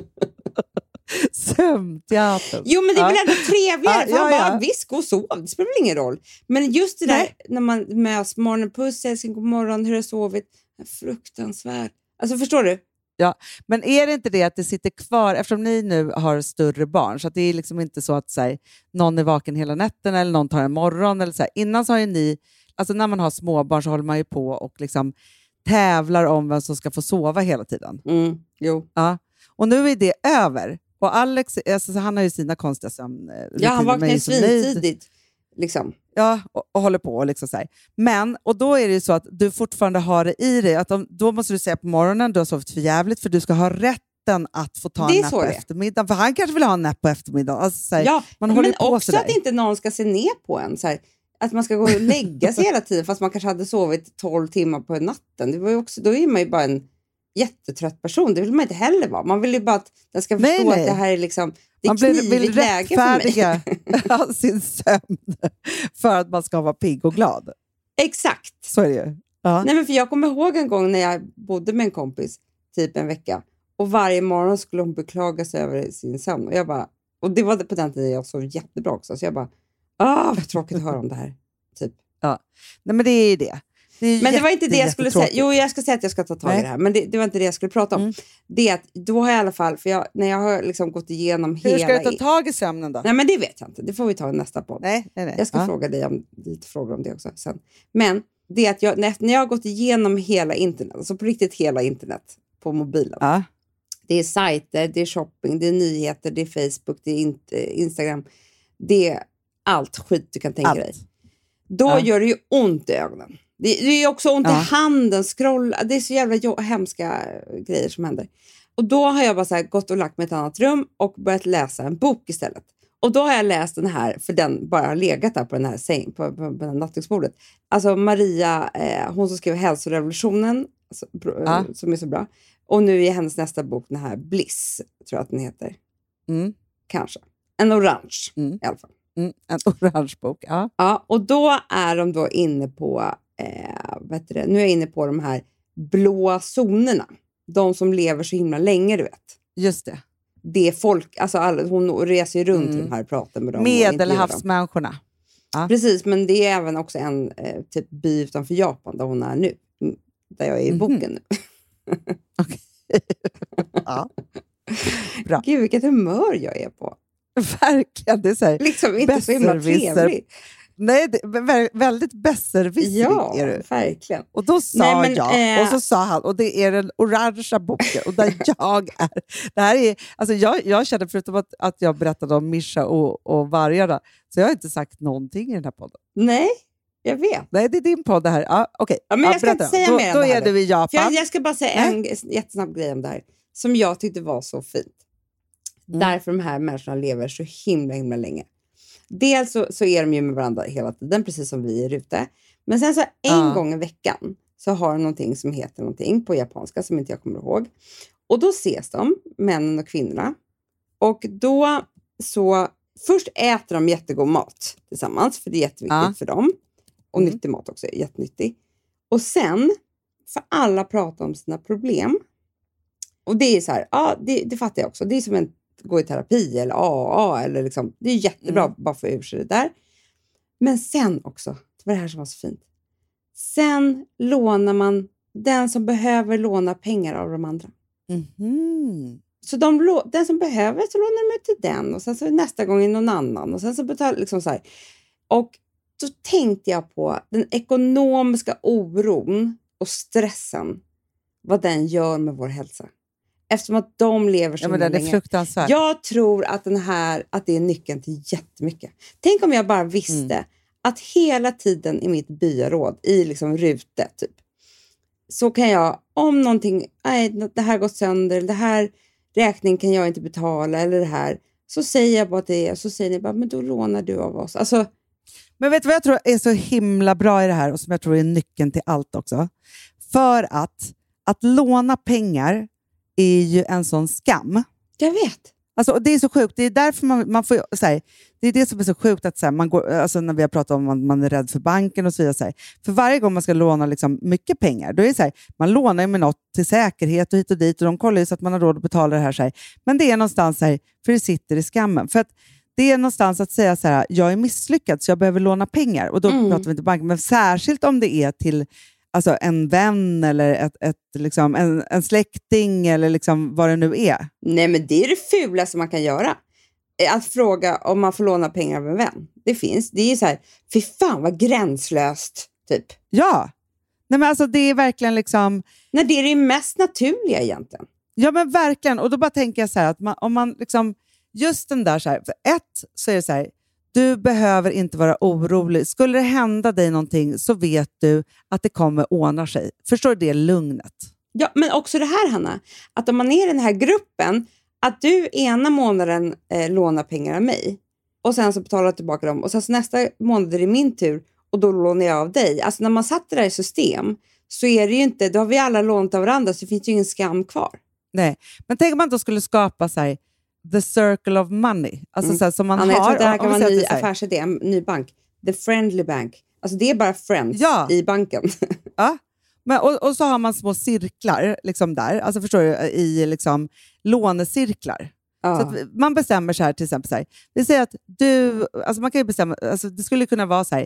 Sömnteatern. Jo, men det är Ja. väl ändå trevligare? Ja, ja, ja. bara, visst, gå och sov. Det spelar väl ingen roll. Men just det där Nej. när man möts, morgonen, puss älskling, god morgon, hur har sovit? Fruktansvärt. Alltså förstår du? Men är det inte det att det sitter kvar, eftersom ni nu har större barn, så det är liksom inte så att så här, någon är vaken hela nätten eller någon tar en morgon. Eller så här. Innan så har ju ni, alltså när man har småbarn så håller man ju på och liksom tävlar om vem som ska få sova hela tiden. Mm, jo. Ja. Och nu är det över. Och Alex, alltså, så han har ju sina konstiga sömnrutiner. Ja, han vaknar ju svintidigt. Liksom. Ja, och, och håller på. Och liksom så här. Men, och då är det ju så att du fortfarande har det i dig. Att om, då måste du säga på morgonen, du har sovit för jävligt för du ska ha rätten att få ta en napp på eftermiddagen. För han kanske vill ha en napp på eftermiddagen. Alltså, så här, Ja, man håller men på också att inte någon ska se ner på en. Så här, att man ska gå och lägga sig hela tiden fast man kanske hade sovit 12 timmar på natten. Det var också, då är man ju bara en jättetrött person. Det vill man inte heller vara. Man vill ju bara att den ska Nej, förstå nej. att det här är liksom det är man vill, knivigt vill läge för mig. rättfärdiga sin sömn för att man ska vara pigg och glad. Exakt. Så är det ju. Ja. Nej, men för jag kommer ihåg en gång när jag bodde med en kompis, typ en vecka, och varje morgon skulle hon beklaga sig över sin sömn. Och, jag bara, och det var på den tiden jag sov jättebra också, så jag bara, ah, vad tråkigt att höra om det här. Typ. Nej, men det är ju det. Det Men det var inte det jag skulle säga. Jo, jag ska säga att jag ska ta tag i det här, men det, det var inte det jag skulle prata om. Mm. Det är att då har jag i alla fall, för jag, när jag har liksom gått igenom Hur hela... ska du ta tag i sömnen då? Nej, men det vet jag inte. Det får vi ta i nästa podd. Nej, nej, nej. Jag ska Ja. fråga dig om lite frågor om det också sen. Men det är att jag, när, när jag har gått igenom hela internet, alltså på riktigt hela internet på mobilen. Ja. Det är sajter, det är shopping, det är nyheter, det är Facebook, det är inte, Instagram. Det är allt skit du kan tänka Allt. dig. Då Ja. gör det ju ont i ögonen. Det, det är också ont i Ja. handen, scrolla. Det är så jävla hemska grejer som händer. Och då har jag bara så gått och lagt mig i ett annat rum och börjat läsa en bok istället. Och då har jag läst den här, för den bara har legat där på den här säng, på, på, på nattduksbordet. Alltså Maria, eh, hon som skrev Hälsorevolutionen, alltså, br- Ja. som är så bra. Och nu är hennes nästa bok den här Bliss, tror jag att den heter. Mm. Kanske. En orange Mm. i alla fall. Mm, en orange bok. Ja. Ja, och då är de då inne på, eh, heter det? nu är jag inne på de här blåa zonerna. De som lever så himla länge, du vet. Just det. Det är folk, alltså alla, hon reser ju runt Mm. i de här och pratar med dem. Medelhavsmänniskorna. Ja. Precis, men det är även också en eh, typ by utanför Japan där hon är nu. Mm, Där jag är i Mhm. boken nu. Ja. Bra. Gud, vilket humör jag är på. Verkligen. Det är så här, Liksom inte så himla Besserwisser. Nej, det, vä- väldigt besserwissrig Ja, är du. verkligen. Och då sa Nej, men, jag, eh, och så sa han, och det är den orangea boken, och där jag är. Det här är alltså jag, jag känner, förutom att, att jag berättade om Mischa och, och vargarna, så jag har inte sagt någonting i den här podden. Nej, jag vet. Nej, det är din podd det här. Ja, Okej, Ja, men ja, jag ska inte då. säga då, mer Då det här är du i Japan. jag, jag ska bara säga en jättesnabb grej om det här, som jag tyckte var så fint. Mm. Därför de här människorna lever så himla, himla länge. Dels så, så är de ju med varandra hela tiden, precis som vi är ute. Men sen så en Ja. gång i veckan så har de någonting som heter någonting på japanska som inte jag kommer ihåg. Och då ses de, männen och kvinnorna. Och då så, först äter de jättegod mat tillsammans, för det är jätteviktigt Ja. för dem. Och Mm. nyttig mat också, jättenyttig. Och sen får alla prata om sina problem. Och det är så här, ja, det, det fattar jag också. Det är som en gå i terapi eller AA. Eller liksom, det är jättebra Mm. bara få ur sig det där. Men sen också, det var det här som var så fint. Sen lånar man den som behöver låna pengar av de andra. Mhm. Så de, den som behöver så lånar de ut till den och sen så nästa gång är någon annan. Och sen så betalar liksom så här. Och då tänkte jag på den ekonomiska oron och stressen. Vad den gör med vår hälsa. Eftersom att de lever så Ja, men är länge. fruktansvärd. Jag tror att, den här, att det är nyckeln till jättemycket. Tänk om jag bara visste Mm. att hela tiden i mitt byaråd, i liksom rute, typ, så kan jag, om någonting, nej, det här gått sönder, det här räkning kan jag inte betala, eller det här, så säger jag bara det så säger ni bara, men då lånar du av oss. Alltså, Men vet du vad jag tror är så himla bra i det här och som jag tror är nyckeln till allt också? För att, att låna pengar är ju en sån skam. jag vet. Alltså, det är så sjukt. Det är därför man, man får, så här, det är det som är så sjukt, att så här, man går, alltså, när vi har pratat om att man, är rädd för banken och så vidare. Så här, för varje gång man ska låna liksom, mycket pengar, då är så här, man lånar ju med något till säkerhet och hit och dit och de kollar ju så att man har råd att betala det här. Så. Men det är någonstans så här, för det sitter i skammen. För att det är någonstans att säga så här, jag är misslyckad så jag behöver låna pengar. Och då Mm. pratar vi inte banken, men särskilt om det är till alltså, en vän eller ett, ett, liksom, en, en släkting eller liksom, vad det nu är. Nej, men det är det fulaste man kan göra. Eh, Att fråga om man får låna pengar av en vän. Det finns. Det är så här, fy fan vad gränslöst, typ. Ja, Nej, men alltså, det är verkligen liksom... När det är det mest naturliga egentligen. Ja, men verkligen. Och då bara tänker jag så här, att man, om man liksom... Just den där, så här, för ett så är det så här, du behöver inte vara orolig. Skulle det hända dig någonting så vet du att det kommer ordna sig. Förstår du det lugnet? Ja, men också det här, Hanna, att om man är i den här gruppen, att du ena månaden eh, lånar pengar av mig och sen så betalar jag tillbaka dem och sen så nästa månad är det min tur och då lånar jag av dig. Alltså när man satt det där i system så är det ju inte, då har vi alla lånat av varandra så det finns ju ingen skam kvar. Nej, men tänk om man då skulle skapa så här, the circle of money. Alltså Mm. så här, som man Anna, jag tror har. att det här kan vara en ny affärsidé, en ny bank. The Friendly Bank. Alltså det är bara friends Ja. i banken. Ja. Men, och, och så har man små cirklar liksom där, alltså förstår du, i liksom, lånecirklar. Ja. Så man bestämmer så här, till exempel, så här, vi säger att du, alltså man kan ju bestämma, alltså det skulle kunna vara så här,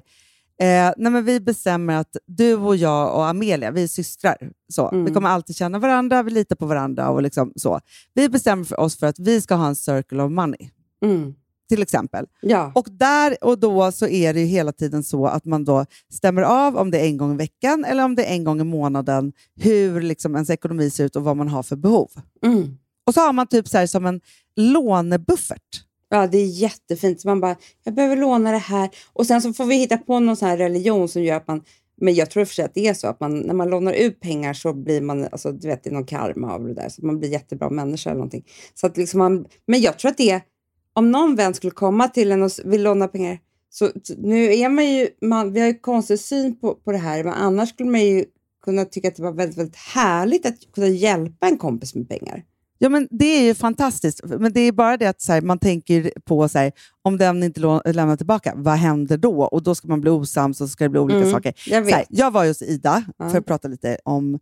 eh, nej men vi bestämmer att du och jag och Amelia, vi är systrar. Så. Mm. Vi kommer alltid känna varandra, vi litar på varandra och liksom så. Vi bestämmer för oss för att vi ska ha en circle of money, Mm. till exempel. Ja. Och där och då så är det hela tiden så att man då stämmer av om det är en gång i veckan eller om det är en gång i månaden, hur liksom ens ekonomi ser ut och vad man har för behov. Mm. Och så har man typ så här som en lånebuffert. Ja, det är jättefint. Så man bara, jag behöver låna det här. Och sen så får vi hitta på någon sån här religion som gör att man Men jag tror i och för sig att det är så att man, när man lånar ut pengar så blir man, alltså, du vet, det är någon karma av det där, så man blir jättebra människa eller någonting. Så att liksom man, men jag tror att det är, om någon vän skulle komma till en och vill låna pengar, så nu är man ju, man, vi har ju konstig syn på, på det här, men annars skulle man ju kunna tycka att det var väldigt, väldigt härligt att kunna hjälpa en kompis med pengar. Ja, men det är ju fantastiskt. Men det är bara det att här, man tänker på så här, om den inte lämnar tillbaka, vad händer då? Och då ska man bli osams och så ska det bli olika Mm, saker. Jag här, jag var ju hos Ida Ja. för att prata lite om...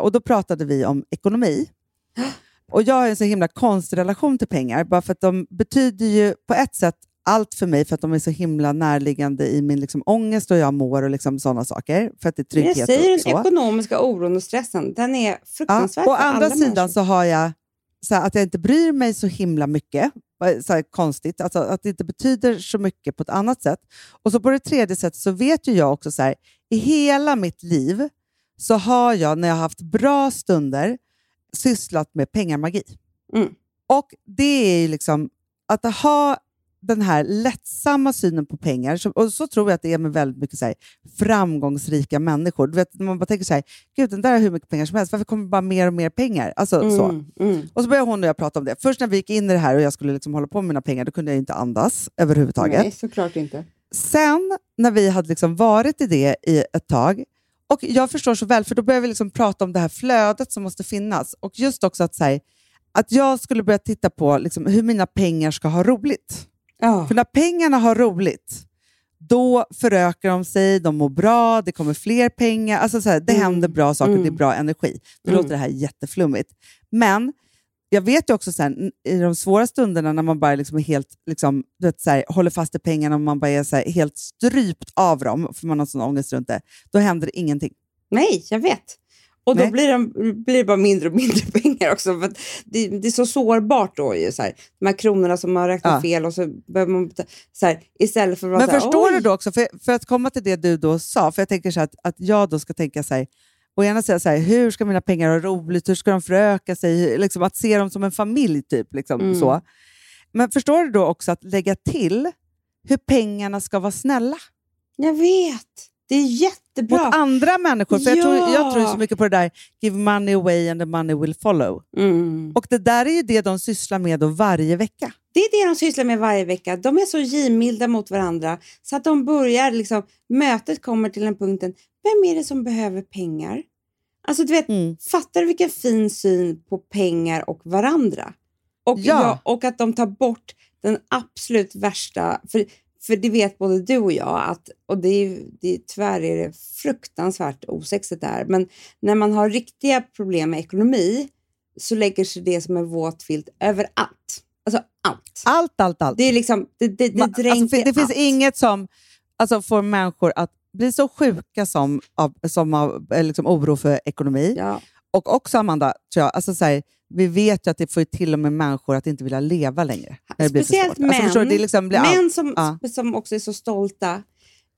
och Då pratade vi om ekonomi. Och Jag har en så himla konstig relation till pengar, bara för att de betyder ju på ett sätt allt för mig, för att de är så himla närliggande i min liksom, ångest och jag mår och liksom, sådana saker. För att det är trygghet jag säger och den så. ekonomiska oron och stressen, den är Ja. fruktansvärd Å för andra sidan människor. så har jag så här, att jag inte bryr mig så himla mycket. Så här, konstigt, alltså, att det inte betyder så mycket på ett annat sätt. Och så på det tredje sättet så vet ju jag också så här, i hela mitt liv så har jag, när jag har haft bra stunder, sysslat med pengamagi. Mm. Och det är ju liksom att ha den här lättsamma synen på pengar, som, och så tror jag att det är med väldigt mycket så här, framgångsrika människor. Du vet, man bara tänker så här, gud den där har hur mycket pengar som helst, varför kommer det bara mer och mer pengar? Alltså, så. Mm, mm. Och så började hon och jag prata om det. Först när vi gick in i det här och jag skulle liksom hålla på med mina pengar, då kunde jag inte andas överhuvudtaget. Nej, såklart inte. Sen när vi hade liksom varit i det i ett tag, och jag förstår så väl, för då började vi liksom prata om det här flödet som måste finnas. Och just också att, så här, att jag skulle börja titta på liksom, hur mina pengar ska ha roligt. Ja. För när pengarna har roligt, då förökar de sig, de mår bra, det kommer fler pengar. Alltså så här, det Mm. händer bra saker, Mm. det är bra energi. Nu Mm. låter det här jätteflummigt. Men jag vet ju också sen, i de svåra stunderna när man bara liksom är helt, liksom, du vet, så här, håller fast i pengarna och man bara är så här, helt strypt av dem, för man har sån ångest runt det, då händer det ingenting. Nej, jag vet. Och då Nej. blir, de, blir det bara mindre och mindre pengar också. För det, det är så sårbart då. Ju, så här. De här kronorna som man räknar Ja. fel och så behöver man... Så här, istället för att Men så här, förstår "Oj." du då också, för, för att komma till det du då sa, för jag tänker så här att, att jag då ska tänka så här, och gärna säga så här, hur ska mina pengar ha roligt, hur ska de föröka sig, liksom att se dem som en familj typ. Liksom, Mm. så. Men förstår du då också att lägga till hur pengarna ska vara snälla Jag vet. Det är jättebra. mot andra människor? För jag, tror, jag Ja. tror så mycket på det där, give money away and the money will follow. Mm. Och det där är ju det de sysslar med då varje vecka. Det är det de sysslar med varje vecka. De är så givmilda mot varandra så att de börjar, liksom, mötet kommer till en punkten, vem är det som behöver pengar? Alltså du vet, Mm. fattar du vilken fin syn på pengar och varandra? Och, Ja. ja, och att de tar bort den absolut värsta, för, för det vet både du och jag, att, och det är, det är, tyvärr är det fruktansvärt osexigt där, men när man har riktiga problem med ekonomi så lägger sig det som en våt filt över allt. Alltså allt. Allt, allt, allt. Det är liksom, det, det, det Man- alltså, det finns allt. inget som alltså, får människor att bli så sjuka som av, som av eh, liksom, oro för ekonomi. Ja. Och också, Amanda, tror jag, alltså, så här, vi vet ju att det får till och med människor att inte vilja leva längre. Speciellt. Alltså, du, män, det liksom blir män som, Ja. som också är så stolta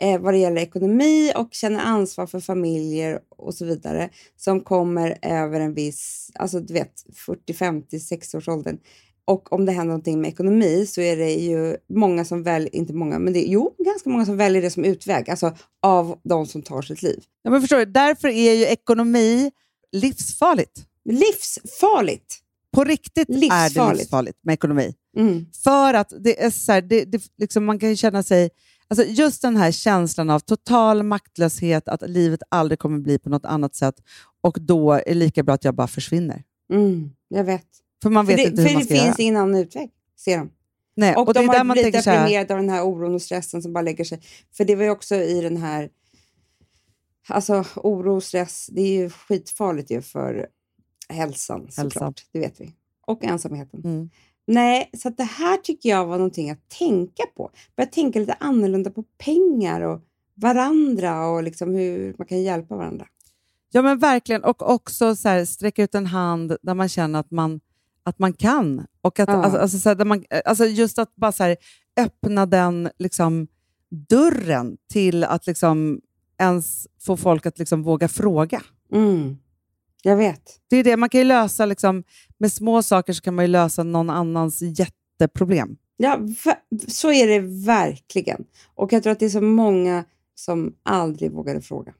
eh, vad det gäller ekonomi och känner ansvar för familjer och så vidare som kommer över en viss, alltså du vet 40, 50, 60 års åldern. Och om det händer någonting med ekonomi så är det ju många som väljer, inte många, men det är jo, ganska många som väljer det som utväg, alltså av de som tar sitt liv. Ja, men förstår du, därför är ju ekonomi livsfarligt. Livsfarligt! På riktigt är det Livsfarligt. livsfarligt med ekonomi. Mm. För att det är så här, det, det, liksom man kan känna sig... Alltså just den här känslan av total maktlöshet, att livet aldrig kommer bli på något annat sätt och då är det lika bra att jag bara försvinner. Mm, jag vet. För man För vet det, inte hur för man det ska finns göra. ingen annan utväg, ser de. Nej, Och, och det de har man blivit deprimerade av den här oron och stressen som bara lägger sig. För det var ju också i den här... Alltså oro och stress, det är ju skitfarligt ju för hälsan såklart. Det vet vi. Och ensamheten. Mm. Nej, så det här tycker jag var någonting att tänka på. Börja tänka lite annorlunda på pengar och varandra och liksom hur man kan hjälpa varandra. Ja, men verkligen. Och också så här, sträcka ut en hand där man känner att man, att man kan. Och att, Ja. alltså, alltså, så här, där man, alltså just att bara så här, öppna den liksom, dörren till att liksom, ens få folk att liksom, våga fråga. Mm. Jag vet. Det är det, man kan ju lösa, liksom, med små saker så kan man ju lösa någon annans jätteproblem. Ja, så är det verkligen. Och jag tror att det är så många som aldrig vågade fråga.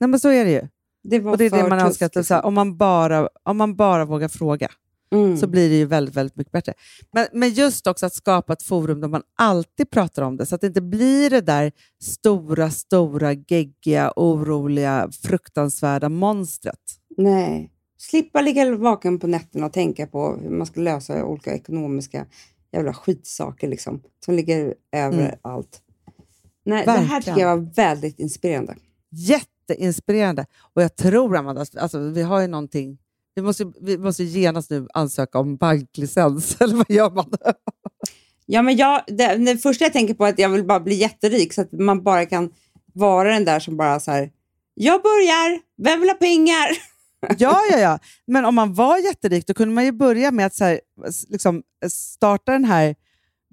Nej, men så är det ju. Det var Och det är det man önskar. Att, om, man bara, om man bara vågar fråga Mm. så blir det ju väldigt, väldigt mycket bättre. Men, men just också att skapa ett forum där man alltid pratar om det, så att det inte blir det där stora, stora, geggiga, oroliga, fruktansvärda monstret. Nej. Slippa ligga vaken på nätterna och tänka på hur man ska lösa olika ekonomiska jävla skitsaker liksom, som ligger över allt. Nej, det här Mm. Tycker jag var väldigt inspirerande. Jätteinspirerande. Och jag tror, Amanda, alltså, vi har ju någonting... Vi måste, vi måste genast nu ansöka om banklicens, eller vad gör man? Ja, men jag, det, det första jag tänker på är att jag vill bara bli jätterik så att man bara kan vara den där som bara så här, jag börjar, vem vill ha pengar? Ja, ja, ja. Men om man var jätterik, då kunde man ju börja med att så här, liksom, starta den här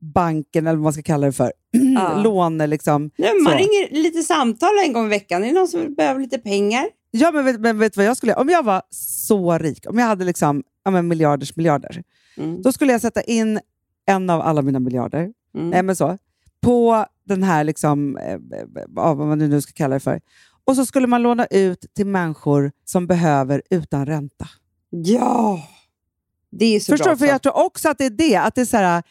banken, eller vad man ska kalla det för. Ja. Låne, liksom. Nej, man Så. ringer lite samtal en gång i veckan. Är det någon som behöver lite pengar? Ja, men vet, men vet vad jag skulle? Om jag var så rik, om jag hade liksom, ja, men miljarders miljarder, Mm. då skulle jag sätta in en av alla mina miljarder, Mm. nej, men så, på den här, liksom, eh, eh, vad man nu ska kalla det för. Och så skulle man låna ut till människor som behöver utan ränta. Ja, det är så Förstår bra. För jag tror också att det är det. Att det är så här,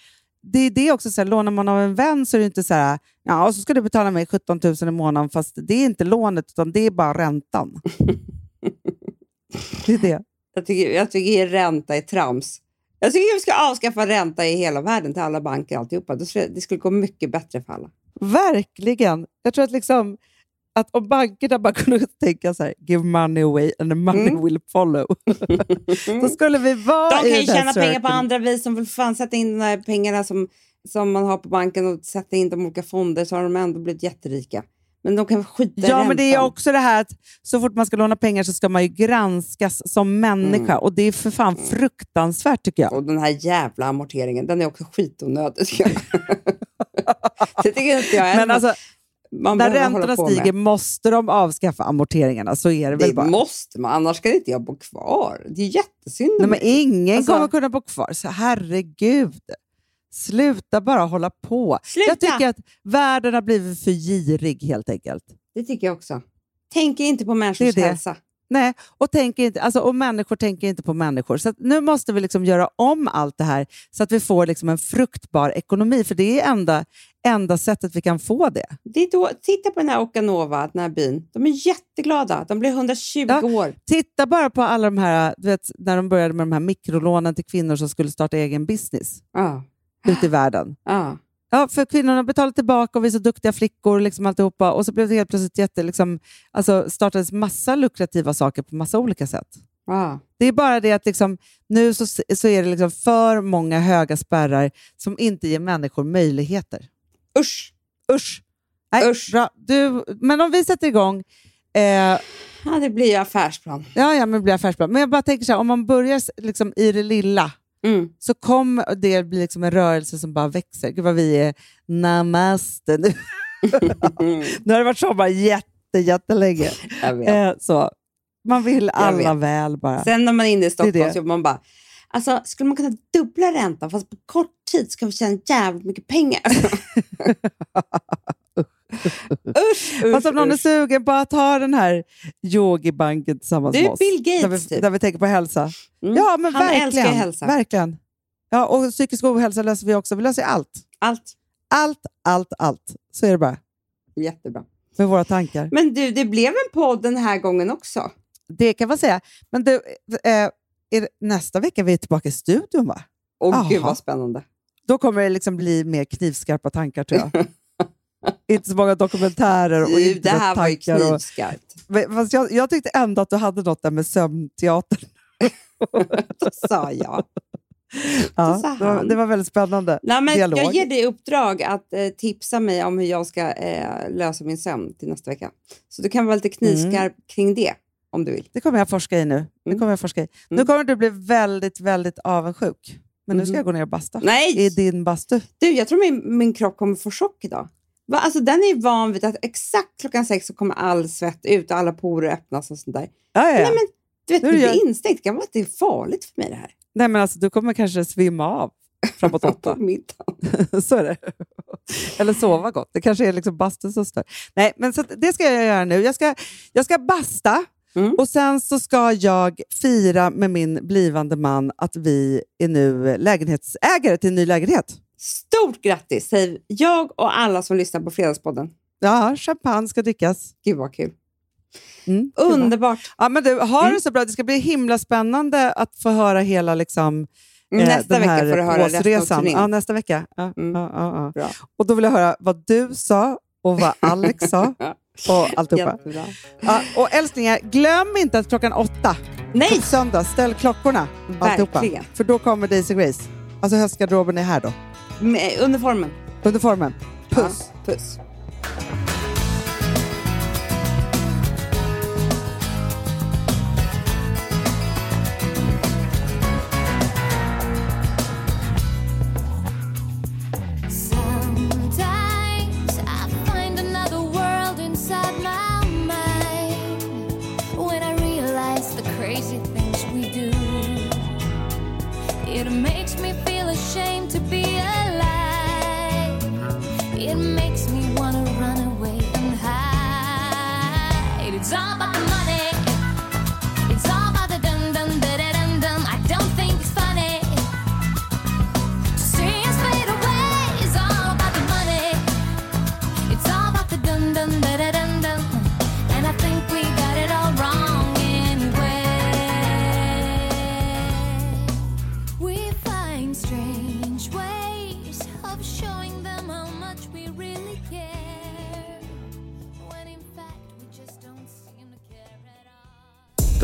det är det också, så här, lånar man av en vän så är det inte så här, ja, och så ska du betala mig 17 000 i månaden, fast det är inte lånet, utan det är bara räntan. det är det. Jag tycker, jag tycker ränta är trams. Jag tycker vi ska avskaffa ränta i hela världen till alla banker alltihopa. Det skulle, det skulle gå mycket bättre för alla. Verkligen. Jag tror att, liksom, att om bankerna bara kunde tänka så här, give money away and the money Mm. will follow. Då skulle vi vara De i kan ju tjäna pengar på cirkeln. andra vis. Som vill fan sätta in de här pengarna som, som man har på banken och sätta in dem i olika fonder så har de ändå blivit jätterika. Men de kan skita Ja, men det är räntan. också det här att så fort man ska låna pengar så ska man ju granskas som människa. Mm. Och det är för fan fruktansvärt tycker jag. Och den här jävla amorteringen, den är också skitonödig. det tycker inte jag Men alltså, man när räntorna på med. stiger måste de avskaffa amorteringarna. Så är det, väl Det bara. måste man, annars ska inte jag bo kvar. Det är jättesynd Nej, men ingen Alltså- kommer kunna bo kvar. Så herregud. Sluta bara hålla på. Sluta! Jag tycker att världen har blivit för girig helt enkelt. Det tycker jag också. Tänker inte på Det människors är det. hälsa. Nej, och, tänker inte, alltså, och människor tänker inte på människor. Så nu måste vi liksom göra om allt det här så att vi får liksom en fruktbar ekonomi. För det är enda, enda sättet vi kan få det. Det är då, titta på den här Okanova, den här byn. De är jätteglada. De blir 120 Ja. år. Titta bara på alla de här, du vet, när de började med de här mikrolånen till kvinnor som skulle starta egen business Ja. ute i världen. Ja. Ja, för kvinnorna betalade tillbaka och vi är så duktiga flickor liksom alltihopa. Och så blev det helt plötsligt jätte, liksom, alltså startades massa lukrativa saker på massa olika sätt. Ja. Det är bara det att liksom, nu så, så är det liksom för många höga spärrar som inte ger människor möjligheter. Usch! Usch! Nej, Usch. Bra. Du, men om vi sätter igång, eh, Ja, det blir affärsplan. ja, ja, men det blir affärsplan. Men jag bara tänker så här, om man börjar liksom i det lilla Mm. så kommer det bli liksom en rörelse som bara växer. Gud vad vi är namaste nu. nu har det varit sommar jätte, jättelänge. Eh, så. Man vill alla väl bara. Sen när man är inne i Stockholm det. så man bara, alltså skulle man kunna dubbla räntan fast på kort tid ska vi tjäna jävligt mycket pengar. usch, usch, Fast om någon är usch. sugen på att ha den här yogibanken tillsammans med oss. Bill Gates, där, vi, typ. där vi tänker på hälsa. Mm. Ja, men Han verkligen. älskar hälsa. Verkligen. Ja, och psykisk ohälsa löser vi också. Vi löser allt. Allt. Allt, allt, allt. Så är det bara Jättebra. med våra tankar. Men du, det blev en podd den här gången också. Det kan man säga. Men du, eh, är det, nästa vecka är vi tillbaka i studion, va? Åh Jaha. gud vad spännande. Då kommer det liksom bli mer knivskarpa tankar, tror jag. Inte så många dokumentärer och Du, det här var ju knivskarpt. Fast jag, jag tyckte ändå att du hade något där med sömnteater. Då sa jag. Ja, det, var, det var väldigt spännande. Nej, men Dialog. jag ger dig uppdrag att eh, tipsa mig om hur jag ska eh, lösa min sömn till nästa vecka. Så du kan vara lite knivskarp kring det om du vill. Det kommer jag forska i nu. Det Mm. kommer jag forska i. Nu Mm. kommer du bli väldigt, väldigt avundsjuk. Men nu ska Mhm. jag gå ner och basta. Nej! I din bastu. Du, jag tror min, min kropp kommer få chock idag. Va? Alltså, den är van vid att exakt klockan sex så kommer all svett ut och alla porer öppnas och sånt där. Ja, ja. Nej, men du vet, det blir jag-. Det kan vara att det är farligt för mig det här. Nej, men alltså, du kommer kanske svimma av framåt åtta. Så är det. Eller sova gott. Det kanske är liksom bastun som stör. Nej, men så det ska jag göra nu. Jag ska, jag ska basta Mm. och sen så ska jag fira med min blivande man att vi är nu lägenhetsägare till en ny lägenhet. Stort grattis säger jag och alla som lyssnar på Fredagspodden. Ja, champagne ska drickas. Gud vad kul. Mm. Underbart. Ja, men du, har Mm. det så bra. Det ska bli himla spännande att få höra hela liksom, eh, Nästa den vecka får du höra resten av. Ja, nästa vecka. Ja, Mm. ja, ja. Och då vill jag höra vad du sa och vad Alex sa och alltihopa. Ja, och älsklingar, glöm inte att klockan åtta Nej! på söndag, ställ klockorna. Alltihopa. Verkligen. För då kommer Daisy Grace. Alltså höstgarderoben är här då. Med uniformen. Uniformen. Puss. Ja, puss. Sometimes I find